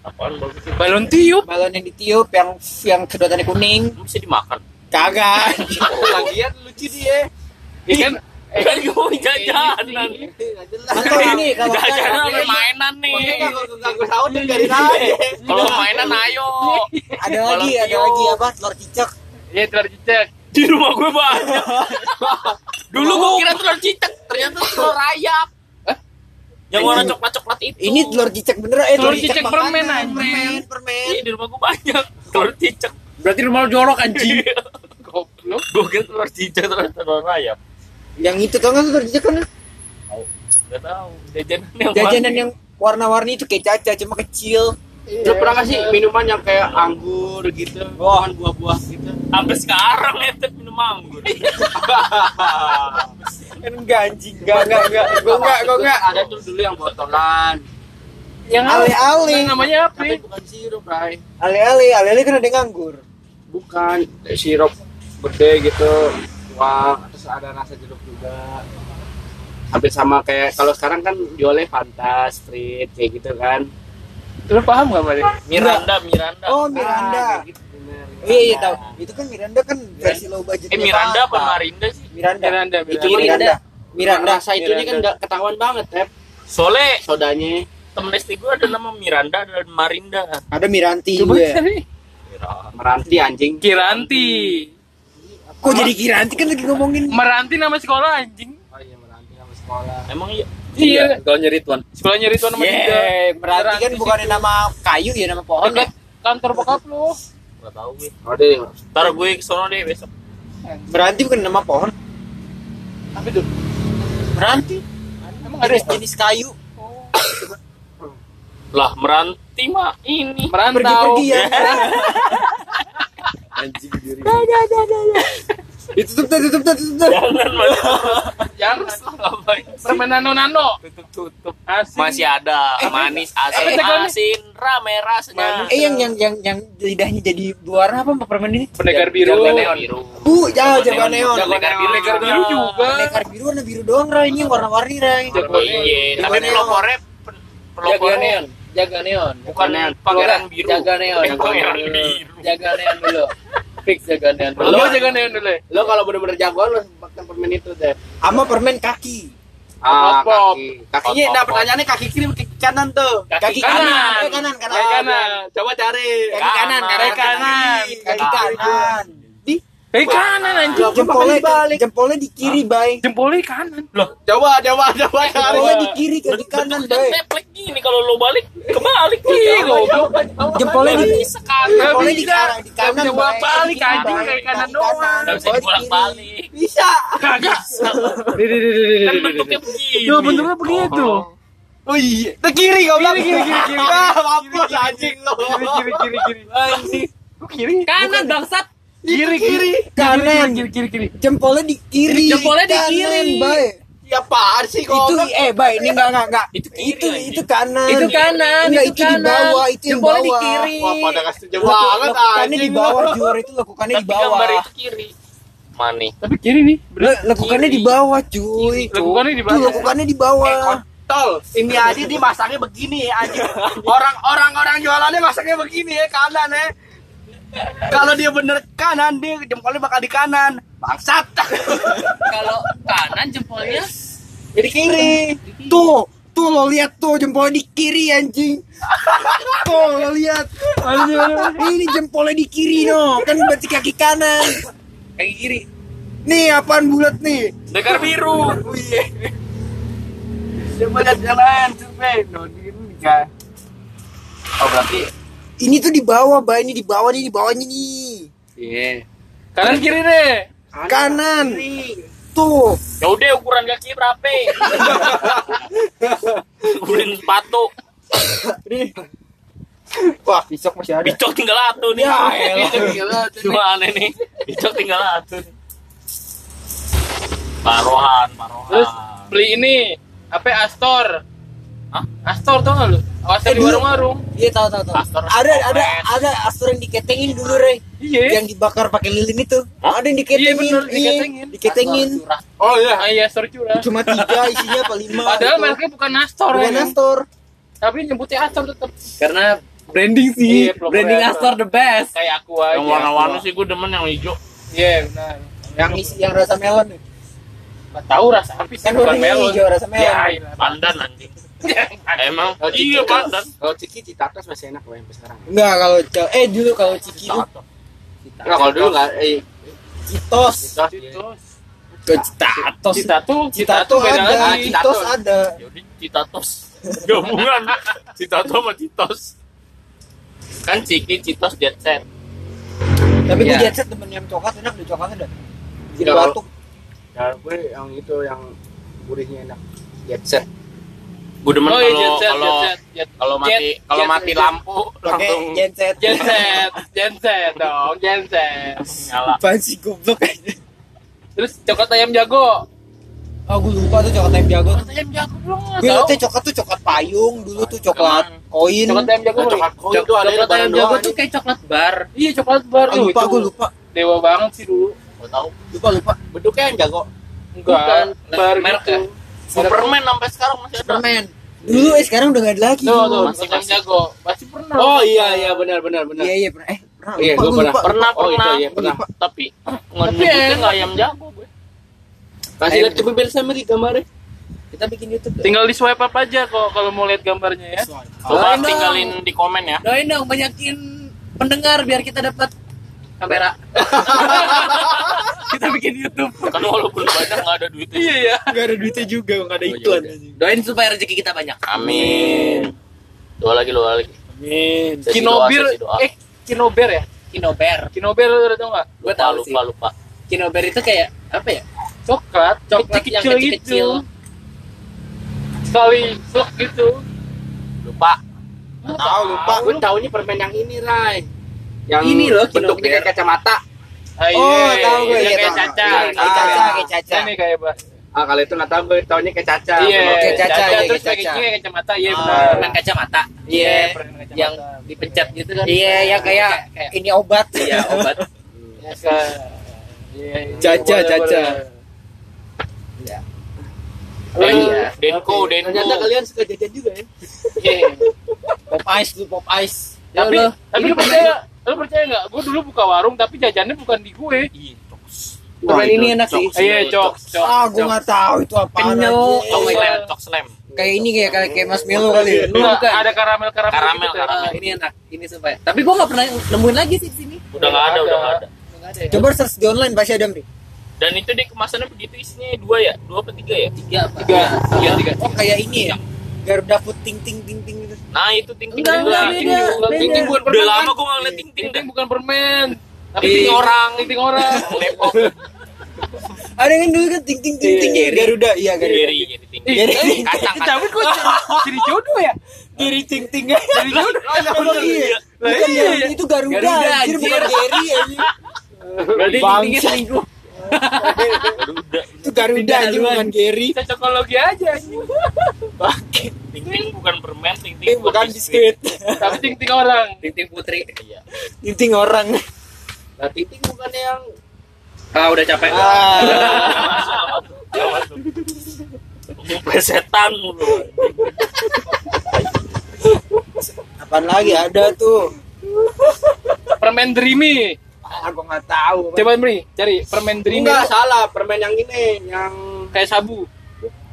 Apaan bagus sih? Balon tiup. Balon yang ditiup yang yang sedotannya kuning. Bisa dimakan. Kagak. Oh, lagian lucu dia. Iya kan? Eh kan gue mau jajanan. Atau ini kalau Jajanan apa mainan nih. Ganggu sahur dengerin aja. Kalau mainan ayo. ada lagi ada lagi apa telur cicak. Iya, telur cicak. Di rumah gue banyak. Dulu gue kira telur cicak, ternyata telur ayam. Yang warna coklat-coklat itu. Ini telur cicak bener eh Telur cicak permen, permen permen. Iya, di rumah gue banyak. Telur cicak. Berarti rumah jorok anjing. Goblok. Gue kira telur cicak, telur telur ayam. Yang itu tau nggak telur cicak kan? Gak tahu. Jajanan yang Jajanan mana? yang warna-warni itu kayak caca cuma kecil. Lu pernah nggak sih minuman yang kayak anggur gitu, buah buah-buah gitu? Sampai sekarang ente minum anggur. Kan enggak anjing, enggak enggak enggak. Gua enggak, gua enggak. Ada tuh dulu yang botolan. Yang Ale-ale. Yang namanya apa? Tapi bukan sirup, Bray. Ale-ale, ale-ale kan ada nganggur. Bukan eh, sirup gede gitu, tuang, terus ada rasa jeruk juga. Hampir sama kayak kalau sekarang kan jualnya Fanta, Sprite kayak gitu kan. Lu paham gak, Bang? Miranda, Miranda. Oh, Ah, Miranda. gitu, bener. Iya, iya tahu. Itu kan Miranda kan versi low budget. Eh Miranda apa Marinda sih? Miranda. Miranda, Itu Miranda. Miranda. Miranda. Rasa itu kan Miranda. nggak ketahuan banget, Tep. Soalnya Sodanya. temen SD gue ada nama Miranda dan Marinda. Ada Miranti Coba juga. cari. Meranti anjing. Kiranti. Kok jadi Kiranti kan lagi ngomongin Meranti nama sekolah anjing. Oh iya, Meranti nama sekolah. Emang iya. Iya. Kalau nyari tuan. Sekolahnya Rituan sama Dinda. Yeay, Meranti kan bukan nama kayu ya nama pohon Dekat kan. kantor bokap lu. Gak tau gue. Oh deh. Ntar gue kesono deh besok. Meranti bukan nama pohon. Tapi tuh. Meranti. Emang ada Jenis, jenis kayu. Lah Meranti mah ini. merantau. Pergi-pergi ya. Anjing diri. Ditutup tuh, tutup tuh, tutup tuh. Jangan mas. Jangan permen nano nano. Tutup tutup. Asin. Masih ada manis asin asin ramerah merahnya. Eh yang yang yang yang lidahnya jadi berwarna apa permen ini? Pendekar biru. Neon biru. Uh, jangan Jago neon. Pendekar biru, biru juga. Pendekar biru warna biru doang Ray, ini Ray. Jago Oh, iya, tapi pelopornya Jaga pelopornya. Jaga neon. bukan Neon. pangeran biru. Jaga neon. Eh, pangeran biru. Jaga neon dulu. Fix jaga neon dulu. Lo jaga neon dulu. ya? Lo kalau bener-bener jagoan lo pakai permen itu deh. Sama permen kaki. Ah, kaki. Kakinya, nah pertanyaannya kaki kiri kaki kanan tuh. Kaki kanan. kanan, kaki kanan, kanan. Kaki kanan. Coba cari. Kaki kanan, Kanan. kaki kanan. Kaki Kaki kanan. Kaki kanan anjing. Loh, jempolnya balik. jempolnya di kiri, Bay. Jempolnya kanan. Coba, coba, coba cari. Jempolnya di kiri, kaki kanan, Bay. Teplek gini kalau lo balik kebalik Ih, goblok. Jempolnya di Sekali. jempolnya di bisa. kanan, di kanan, bisa bolak-balik, Di anjing, kaki kanan doang. kanan, Gak bisa jempolnya di dibolak kiri. balik Bisa. Kagak. kan bentuknya begini bentuknya begitu. Oh iya. Ke kiri goblok. Kiri, kiri, kiri, kiri. Ah, mampus anjing lo. Kiri kiri kiri kiri. Anjing. Kiri? Kanan bangsat. Kiri kiri. Kanan. Kiri kiri kiri. Jempolnya di kiri. Jempolnya di kiri. Bay. Ya apaan sih Itu goblok? eh, Bay, ini enggak enggak enggak. Itu kiri, Itu itu kanan. Itu kanan, Enggak, itu itu di kanan. bawah, itu yang Jempolnya di bawah. kiri. Wah, pada setuju Leku- banget anjing. di bawah, Jur itu lekukannya di tapi bawah. gambar itu kiri mana Tapi kiri nih. Le- Lekukannya di bawah, cuy. Lekukannya di Tuh, bawah. lekukannya di bawah. Tol, ini aja dia masaknya begini ya anjing. Orang orang orang jualannya masaknya begini ya kanan ya. Kalau dia bener kanan, dia jempolnya bakal di kanan. Bangsat. Kalau kanan jempolnya Jadi kiri. Tuh, tuh lo lihat tuh jempolnya di kiri anjing. Tuh lo lihat. Ini jempolnya di kiri no, kan berarti kaki kanan. kaki kiri. Nih apaan bulat nih? dekar biru Oh. Coba lihat jalan, survei. No, ini enggak. Oh berarti Ini tuh di bawah, bah ini di bawah nih, di bawahnya nih. Iya. Kanan kiri deh. Kanan. Tuh. ya udah ukuran kaki berapa ukuran sepatu Wah, pisok masih ada. bicok tinggal satu nih Ya, cuma aneh nih bicok tinggal satu nih marohan marohan Terus beli ini apa Astor. Hah? Astor tau gak lu? Astor Eh, di warung-warung. Iya tahu tahu tahu. Astor Ada ada ada astor yang diketengin dulu, Rey. Iya. Yang dibakar pakai lilin itu. Hah? Ada yang diketengin. Iya, bener, Iya, diketengin. Diketengin. Oh iya. Ah, iya Astor curah. Cuma tiga isinya apa lima. Padahal gitu. mereknya bukan Astor. Bukan ya. Astor. Tapi nyebutnya Astor tetap. Karena branding sih. Iya, branding Astor. Astor the best. Kayak aku aja. yang warna-warna sih gue demen yang hijau Iya, benar. Yang isi yang rasa melon. tahu rasa apa sih Kan bukan melon. hijau, rasa melon. Ya, pandan anjing emang Oh, iya Ciki. pandan Kalau Ciki Citatas masih enak loh sampai sekarang. Enggak kalau eh dulu kalau Ciki tuh Enggak kalau dulu enggak eh Citos. Citos. Citos. Ke Citatos. Cita tuh, Cita Cita tuh beda ada. Citos ada. Yaudah Citatos gabungan Citato sama Citos kan Ciki Citos Jet Set Tapi gue Iya. jet set temen yang coklat enak deh coklatnya dah. Jadi Iya, kalau- batuk. Ya gue yang itu yang gurihnya enak. Jet set. Gue demen Oh iya kalau kalau kalau mati kalau mati lampu langsung genset Genset, genset dong, genset. nyala. apaan sih goblok aja Terus coklat ayam jago. oh gue lupa tuh coklat ayam jago Coklat ayam jago belum gue liatnya coklat tuh coklat payung dulu tuh coklat koin Coklat ayam jago. Coklat Boy. koin tuh ada Coklat ayam jago tuh kayak coklat bar. Iya coklat bar Ah, Yuh, lupa gue lupa Dewa banget sih dulu. Gue tahu. lupa lupa Bentuknya yang jago. Enggak, Bukan, bar merek gitu. Superman sampai sekarang masih ada. permen dulu eh sekarang udah gak ada lagi Tuh, tuh, Masih- ayam jago. Pasti pernah. Oh iya iya benar benar benar. iya iya pernah eh pernah Iya, gua pernah. lupa. Pernah Oh, itu pernah. iya, pernah. Tapi Tapi ngenyebutnya enak. nggak ayam jago gue. Kasih lihat ke bibir sama di gambarnya. kita bikin YouTube Tinggal di swipe up aja kok kalau mau lihat gambarnya ya. Coba tinggalin di komen ya. Doain dong banyakin pendengar biar kita dapat kamera. kita bikin YouTube. Kan walaupun banyak nggak ada duitnya. Iya ya. gak ada duitnya juga gak ada Oh, iklan iya. Doain supaya rezeki kita banyak. Amin. Doa lagi doa lagi. amin Sesi Kinobir, doa, doa. eh Kinober ya? Kinober. Kinober lu udah tau nggak? Gue Lupa tahu sih. lupa lupa. Kinober itu kayak apa ya? Coklat, Coklat yang kecil-kecil kecil-kecil. gitu. Sekali slok gitu. Lupa. tahu lupa Gue taunya permen yang ini, Rai. Yang Ini loh, bentuknya Kinober. kayak kacamata. Oh, iya, tahu gue, iya, iya, kayak caca. Iya, kayak caca, kayak caca. Ini kayak bah. Ah, kalau itu nggak tahu gue taunya kayak caca. Iya, Kayak caca, caca, iya, terus caca. kayak kacamata, iya Ah, benar. Permen kacamata. Iya, permen kacamata. Yang dipencet gitu kan. iya yang kayak kayak ini obat iya obat. Ya. Iya, iya, Caca, caca. boleh. Den, iya. Denko, Denko. Ternyata kalian suka jajan juga ya. Iya. pop ice tuh pop ice Ya Tapi, Allah, tapi ini lu percaya, lu percaya nggak? Gue dulu buka warung, tapi jajannya bukan di gue. Iya. Permen ini enak sih. Iya, cok, cok. ah gue nggak tahu itu apa Kenyal. Cok slam, cok slam. kayak ini kayak kayak kayak marshmallow kali ya Enggak, bukan. ada karamel karamel, Karamel, gitu. karamel. Ah, ini enak. Ini supaya. Tapi gue nggak pernah nemuin lagi sih di sini. Udah nggak ada, udah nggak ada. Ada ya. coba search di online pasti ada Mri Dan itu deh kemasannya begitu isinya dua ya, dua apa tiga ya? Tiga apa? Tiga, tiga, tiga. oh kayak ini ya Garuda food ting ting ting ting gitu Nah itu ting ting Enggak, juga. enggak, Ting beda. Ting ting bukan Udah Udah lama gue nggak ngeliat ting ting Ting bukan permen. Tapi Ting ting orang. ting ting orang. Ada kan dulu kan ting ting ting ting Iya, ya Garuda iya Garuda Geri jadi ting ting. Geri. Eh, Tapi kok jadi jodoh ya? Geri ting ting jadi Bener, iya. bukan iya. Itu Garuda, Garuda, anjir anjir. bukan Geri anjir Berarti Bangsa. tinggi selingkuh. Garuda. itu Garuda anjir bukan Geri Cocokologi aja. Bangke. Ting ting bukan permen, ting ting Ting bukan biskuit Tapi ting ting orang. Ting putri. Iya. ting ting orang Nah, titik bukan yang Ah udah capek. ah Pesetan lu. apaan lagi ada tuh Permen Dreamy. ah gue nggak tahu Coba Bri, cari permen Dreamy enggak salah, permen yang ini, yang kayak sabu.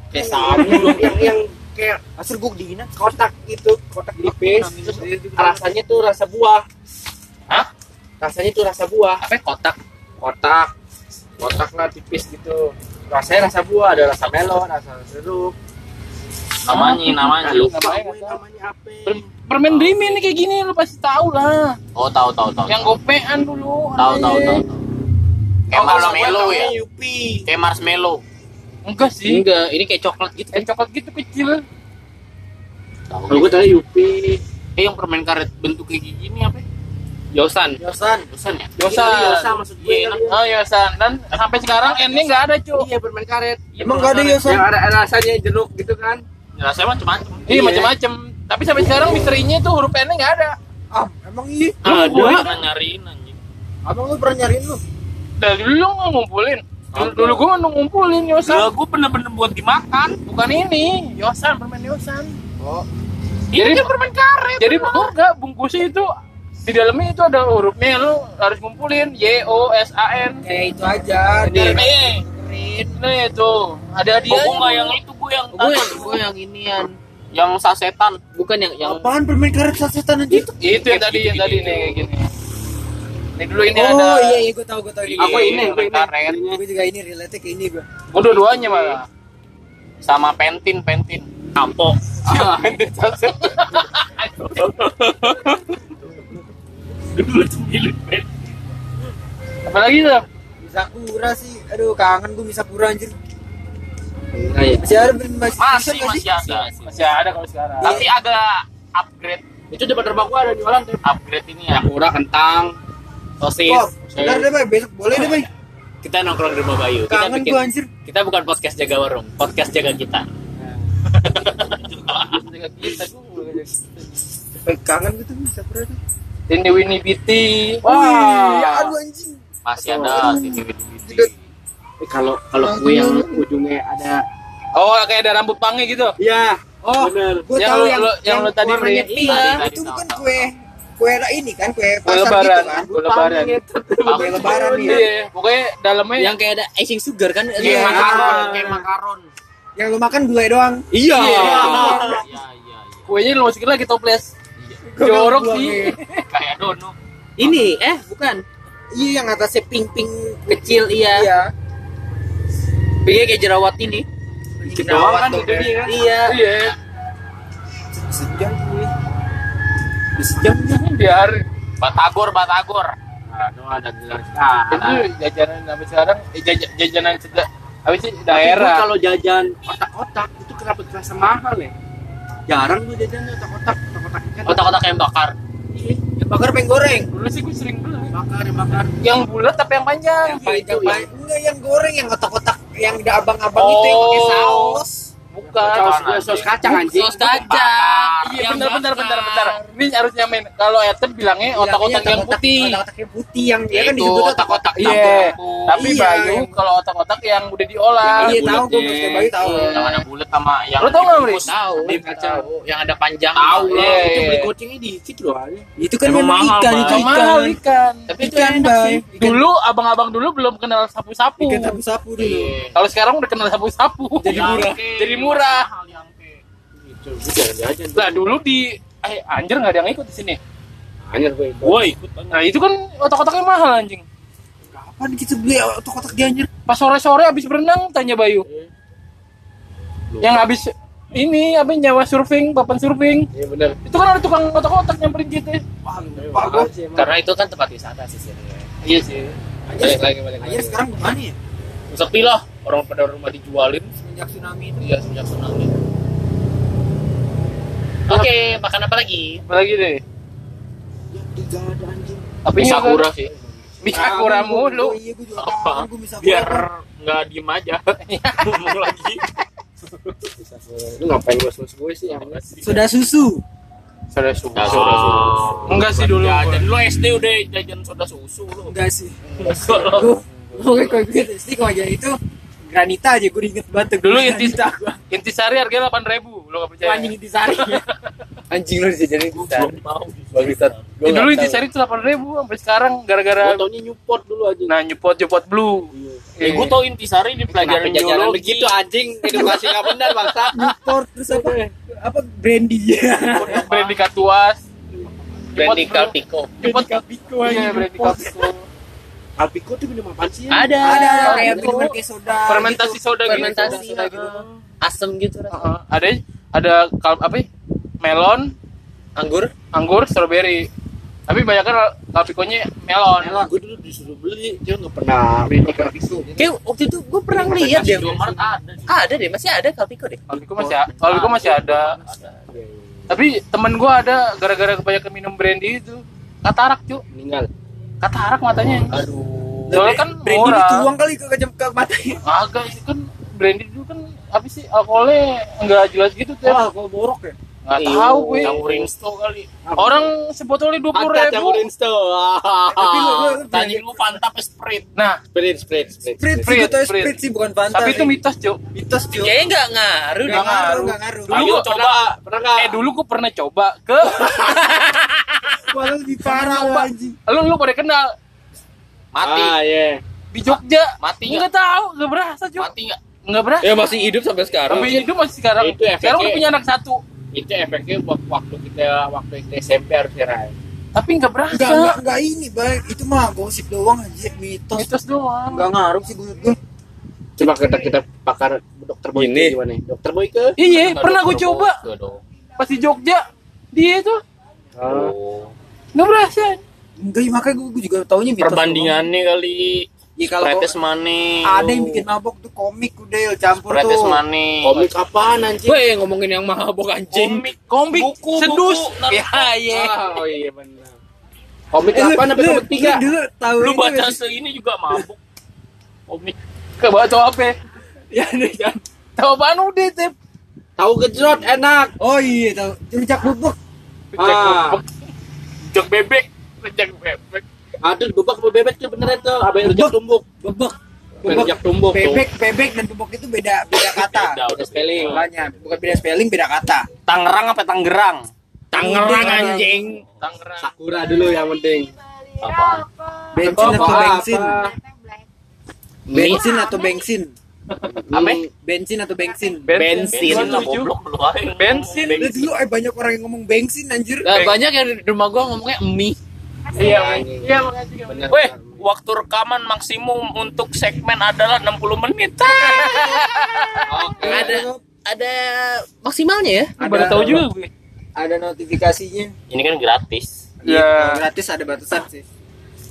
kayak sabu, yang yang kayak asal gue dingin kotak gitu, kotak tipis. Terus rasanya tuh rasa buah. Hah? Rasanya tuh rasa buah. Apa ya, kotak? Kotak. Kotak lah tipis gitu. Rasanya rasa buah, ada rasa melon, rasa jeruk. Namanya, namanya. Lupa Namanya apa. Per- permen Dreamy nih kayak gini lu pasti tahu lah. Oh tahu tahu tahu. Yang gopean dulu. Tahu tahu tahu. tahu. Kayak Oh, marshmallow ya. Kayak marshmallow. Enggak sih. Enggak, ini kayak coklat gitu. Kayak coklat gitu kecil. Tahu. Kalau gue tadi Yupi. Eh yang permen karet bentuk kayak gini apa? ya? Yosan. Yosan Bosan ya? Yosan. Iya, Yosan maksud gue. Iya, ya. Oh Yosan. Dan sampai sekarang endnya nggak ada cuy. Iya permen karet. emang nggak ada Yosan Yang ada rasanya jeruk gitu kan. Rasanya macam-macam. Iya macam-macam. Tapi sampai sekarang misterinya tuh huruf N-nya nggak ada. ah emang iya Ada. Gue pernah nyariin anjing. abang lu pernah nyariin lu Dari dulu lu nggak ngumpulin. Dulu, dulu nggak ngumpulin Yosan. gue bener-bener buat dimakan. Bukan ini, Yosan, permen Yosan. oh Jadi- Ini permen karet. Jadi enggak bungkusnya itu di dalamnya itu ada hurufnya lu harus ngumpulin Y O S A N. kayak itu aja Jadi, eh, nah itu ada Oh, hadiah. gue nggak yang itu, gue yang Gue yang gue yang inian. yang sasetan. Bukan yang yang apaan permen karet sasetan anjir Itu yang tadi yang tadi nih kayak gini. Ini dulu ini ada. oh iya iya gue tahu gue tahu ini Aku ini, permen ini. karet gue juga ini relate ke ini gue Gua dua-duanya malah. sama pentin pentin. Ampo. Pentin. Dulu pentin. Apalagi tuh? Misakura sih aduh kangen gue Misakura anjir iya. masih ada masih Masih masih ada. Masih ada kalau sekarang. Tapi agak upgrade. Itu depan rumah gua ada jualan tuh. Upgrade ini ya. Yakura kentang. Bob, bentar deh, Bay. Besok boleh deh, Bay. kita nongkrong di rumah Bayu kita Kangen bikin gua anjir. kita bukan podcast jaga warung podcast jaga kita Jaga kita dulu. Kangen gitu bisa pernah tuh. Ini Winnie Biti. Wah. aduh anjing. Masih ada sini Tidak. Eh, kalau kalau kue yang ujungnya ada Oh, kayak ada rambut pange gitu. Iya. Oh, Bener. gua Yang tahu yang lu- yang lu tadi warnanya pink. Iya. Itu bukan kue kue ini kan kue Kue pasar lebaran, gitu kan. kue lebaran. Kue lebaran ya. Iya, pokoknya dalamnya yang kayak ada icing sugar kan Iya, Iya. makaron, kayak makaron. Yang lu makan gulai doang. iya Iya. Iya, iya, iya. kuenya lu masukin lagi toples. Jorok sih. iya. Kayak dono. ini eh bukan Iya, yang atasnya pink pink kecil iya Iya. Pinknya kayak jerawat ini Doang kan gede dia kan. iya Iya, Sejam gue. sejam biar Batagor, Batagor. Aduh, ada gelar itu sekarang. jajanan sampai sekarang eh, jaj- jajanan sedang apa sih daerah. kalau jajan otak-otak itu kenapa terasa mahal ya? Jarang gua jajan otak-otak, otak-otak ikan. otak-otak yang bakar Yang bakar pengen goreng. Dulu sih gue sering beli. bakar, yang bakar. Yang bulat tapi yang panjang. Yang panjang Enggak yang goreng yang otak-otak yang ada abang-abang itu yang pakai Oh. saus. Bukan. Saus, saus kacang anjing. saus kacang Iya Yang bentar bentar bentar bakar. bentar. Ini harusnya main. Kalau Ethan bilangnya otak-otak yang putih. Otak-otak yang putih yang ya kan Itu disebut otak-otak Iya. Tapi Iya, Bayu kalau otak-otak yang udah diolah. Iya tahu gue. Mas Bayu tahu. Yang ada bulat sama yang Lo tau nggak, Mri? dibungkus. tahu Di yang ada panjang Tahu Iya. lah. Itu beli gocengnya dikit loh. Itu kan Emang memang ikan itu ikan. ikan. tapi itu Ikan, enak Dulu abang-abang dulu belum kenal sapu-sapu. Ikan sapu-sapu dulu. Iya. Kalau sekarang udah kenal sapu-sapu. Jadi murah. Jadi murah. Gitu. Lah dulu di eh anjir nggak ada yang ikut di sini. Anjir gue. Gua ikut banget. Nah itu kan otak-otaknya mahal anjing. Kapan kita beli otak-otak di anjir? Pas sore-sore abis berenang tanya Bayu. Yang abis ini apa nyawa surfing, papan surfing. Iya benar. Itu kan ada tukang otak-otak nyamperin kita. Sih emang. karena itu kan tempat wisata sih sebenarnya Iya sih. Balik lagi balik lagi. Anjir sekarang gimana ya? Sepi lah. Orang pada rumah dijualin. Semenjak tsunami itu. Iya sejak tsunami. oke makan apa lagi Apalagi deh. Tiga ada anjing. Tapi Bisa kurang sih. Bisakura mulu. Oh, iya gue juga Apa? gue bisa Biar nggak diem aja. Ngomong lagi. Bisa Lu ngapain gua sus gue sih yang Soda susu. Sudah susu. Ya, soda susu. Enggak sih dulu. Jajan lu SD udah jajan soda susu lu. Enggak sih. Enggak lo. Gue gue SD kalau aja itu granita aja gue inget banget. Dulu inti gua. intisari harganya delapan ribu. Lo gak percaya? Anjing intisari. anjing Gua bisa. belum tahu. Bangsat. Ya, dulu intisari itu delapan ribu sampai sekarang gara-gara Gua taunya Newport dulu anjing. nah nyepot nyepot blue. Eh, gua tau intisari di pelajaran biologi. begitu anjing? Edukasi nggak benar bangsa. Newport terus apa? Apa brandy ya? Brandy Katuas. Brandy Calpico Nyepot Capiko Iya, Brandy Calpico. Alpico tuh minum apaan sih? ada Ada kayak itu. minuman kayak soda. Fermentasi gitu. soda gitu. fermentasi Soda gitu. asem gitu rasanya. Heeh. Ada ada kal apa? ya? Melon, anggur anggur, strawberry. Tapi banyak kan kalpikonya melon. Gue dulu disuruh beli, dia nggak pernah beli Alpico. kayak waktu itu gue pernah lihat deh ada. ada deh masih ada Calpico deh Kalpiko masih a- Kalpiko masih ada. Tapi temen gua ada gara-gara kebanyakan minum brandy itu katarak cu Meninggal. Katarak matanya aduh soalnya kan Brandy murah dituang kali ke ke, ke matanya. agak itu kan brandy itu kan apa sih alkoholnya nggak jelas gitu tuh Wah, kok borok ya? Nggak tahu gue Campurin sto kali. orang sebotolnya dua puluh ribu campurin sto. Tapi lu Tadi lu Fanta apa Sprite? nah Sprint, sprint, sprint. Sprit, Sprit, Sprit, itu Sprit. Sprit sih bukan Fanta. tapi itu mitos cu mitos cuy. kayaknya nggak ngaruh Nggak deh ngaruh, nggak ngaruh. Dulu Ayo gua coba. Pernah nggak? eh dulu gua pernah coba ke Malah lebih parah anjing. lu lu pada kenal Mati. Ah, iya. di Jogja Mati nggak tahu nggak berasa cu Mati nggak? nggak berasa Ya masih hidup sampai sekarang. tapi hidup masih sekarang Itu sekarang udah punya anak satu Itu efeknya wak- waktu kita waktu kita SMP harus Rai. tapi nggak berasa Enggak, enggak, enggak ini, baik. Itu mah gosip doang aja, mitos. mitos doang Enggak ngaruh sih gue. Coba kita kita pakar dokter Boyke Ini. gimana? Dokter Boyke. iya Nggak pernah gue coba Nggak dong. pas di Jogja dia itu Ah. Oh. nggak berasa Enggak, ya, makanya gue, gue juga taunya mitos. Perbandingannya kali. Iya kalau Spretes money. ada yang bikin mabok tuh komik udah campur Spretes tuh. money. Komik apaan anjing? Weh ngomongin yang mabok anjing. komik komik Buku, sedus buku, ya iya oh iya benar. Komik apaan sampai komik tiga? Dulu tahu Lu ini baca sih? seini juga mabuk. Komik. ke baca apa ya nih kan tahu apaan udah tip Tahu gejrot enak. Oh iya tahu. Rujak bubuk. Ah. rujak bebek rujak bebek Ada bebek apa bebek tuh bener itu. Abang rujak tumbuk. Bebek. Rujak tumbuk. tuh. Bebek, bebek dan bubuk itu beda beda kata. Beda, udah spelling. Makanya bukan beda spelling, beda kata. Tangerang apa Tangerang? Tangerang anjing. Tangerang Sakura dulu yang penting. Apaan? Bensin Apa, atau bensin? apa? Bensin atau bensin? Apa? Bensin atau bensin? Bensin. Bensin lah goblok lu aja. bensin Lu dulu eh, banyak orang yang ngomong bensin anjir. Banyak yang di rumah gua ngomongnya mie. Iya iya makasih Bener. Weh, waktu rekaman maksimum untuk segmen adalah 60 menit. Oke. Ada ada maksimalnya ya. Ada- baru tahu juga gue Ada notifikasinya. Ini kan gratis. Ya. Kalau gratis ada batasan sih.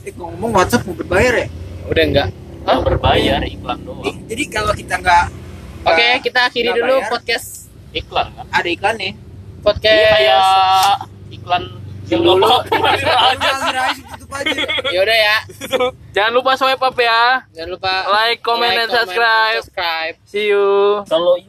Eh ngomong WhatsApp mau berbayar ya? Udah enggak. Nggak berbayar iklan Eh, doang. jadi kalau kita nggak Oke, nggak- kita akhiri dulu bayar, podcast Iklan kan? ada iklan nih. podcast. Iya kayak iklan Dulu. aja tutup aja. Ya udah ya. jangan lupa swipe up ya Jangan lupa Like, comment, and subscribe. subscribe. see you Kalau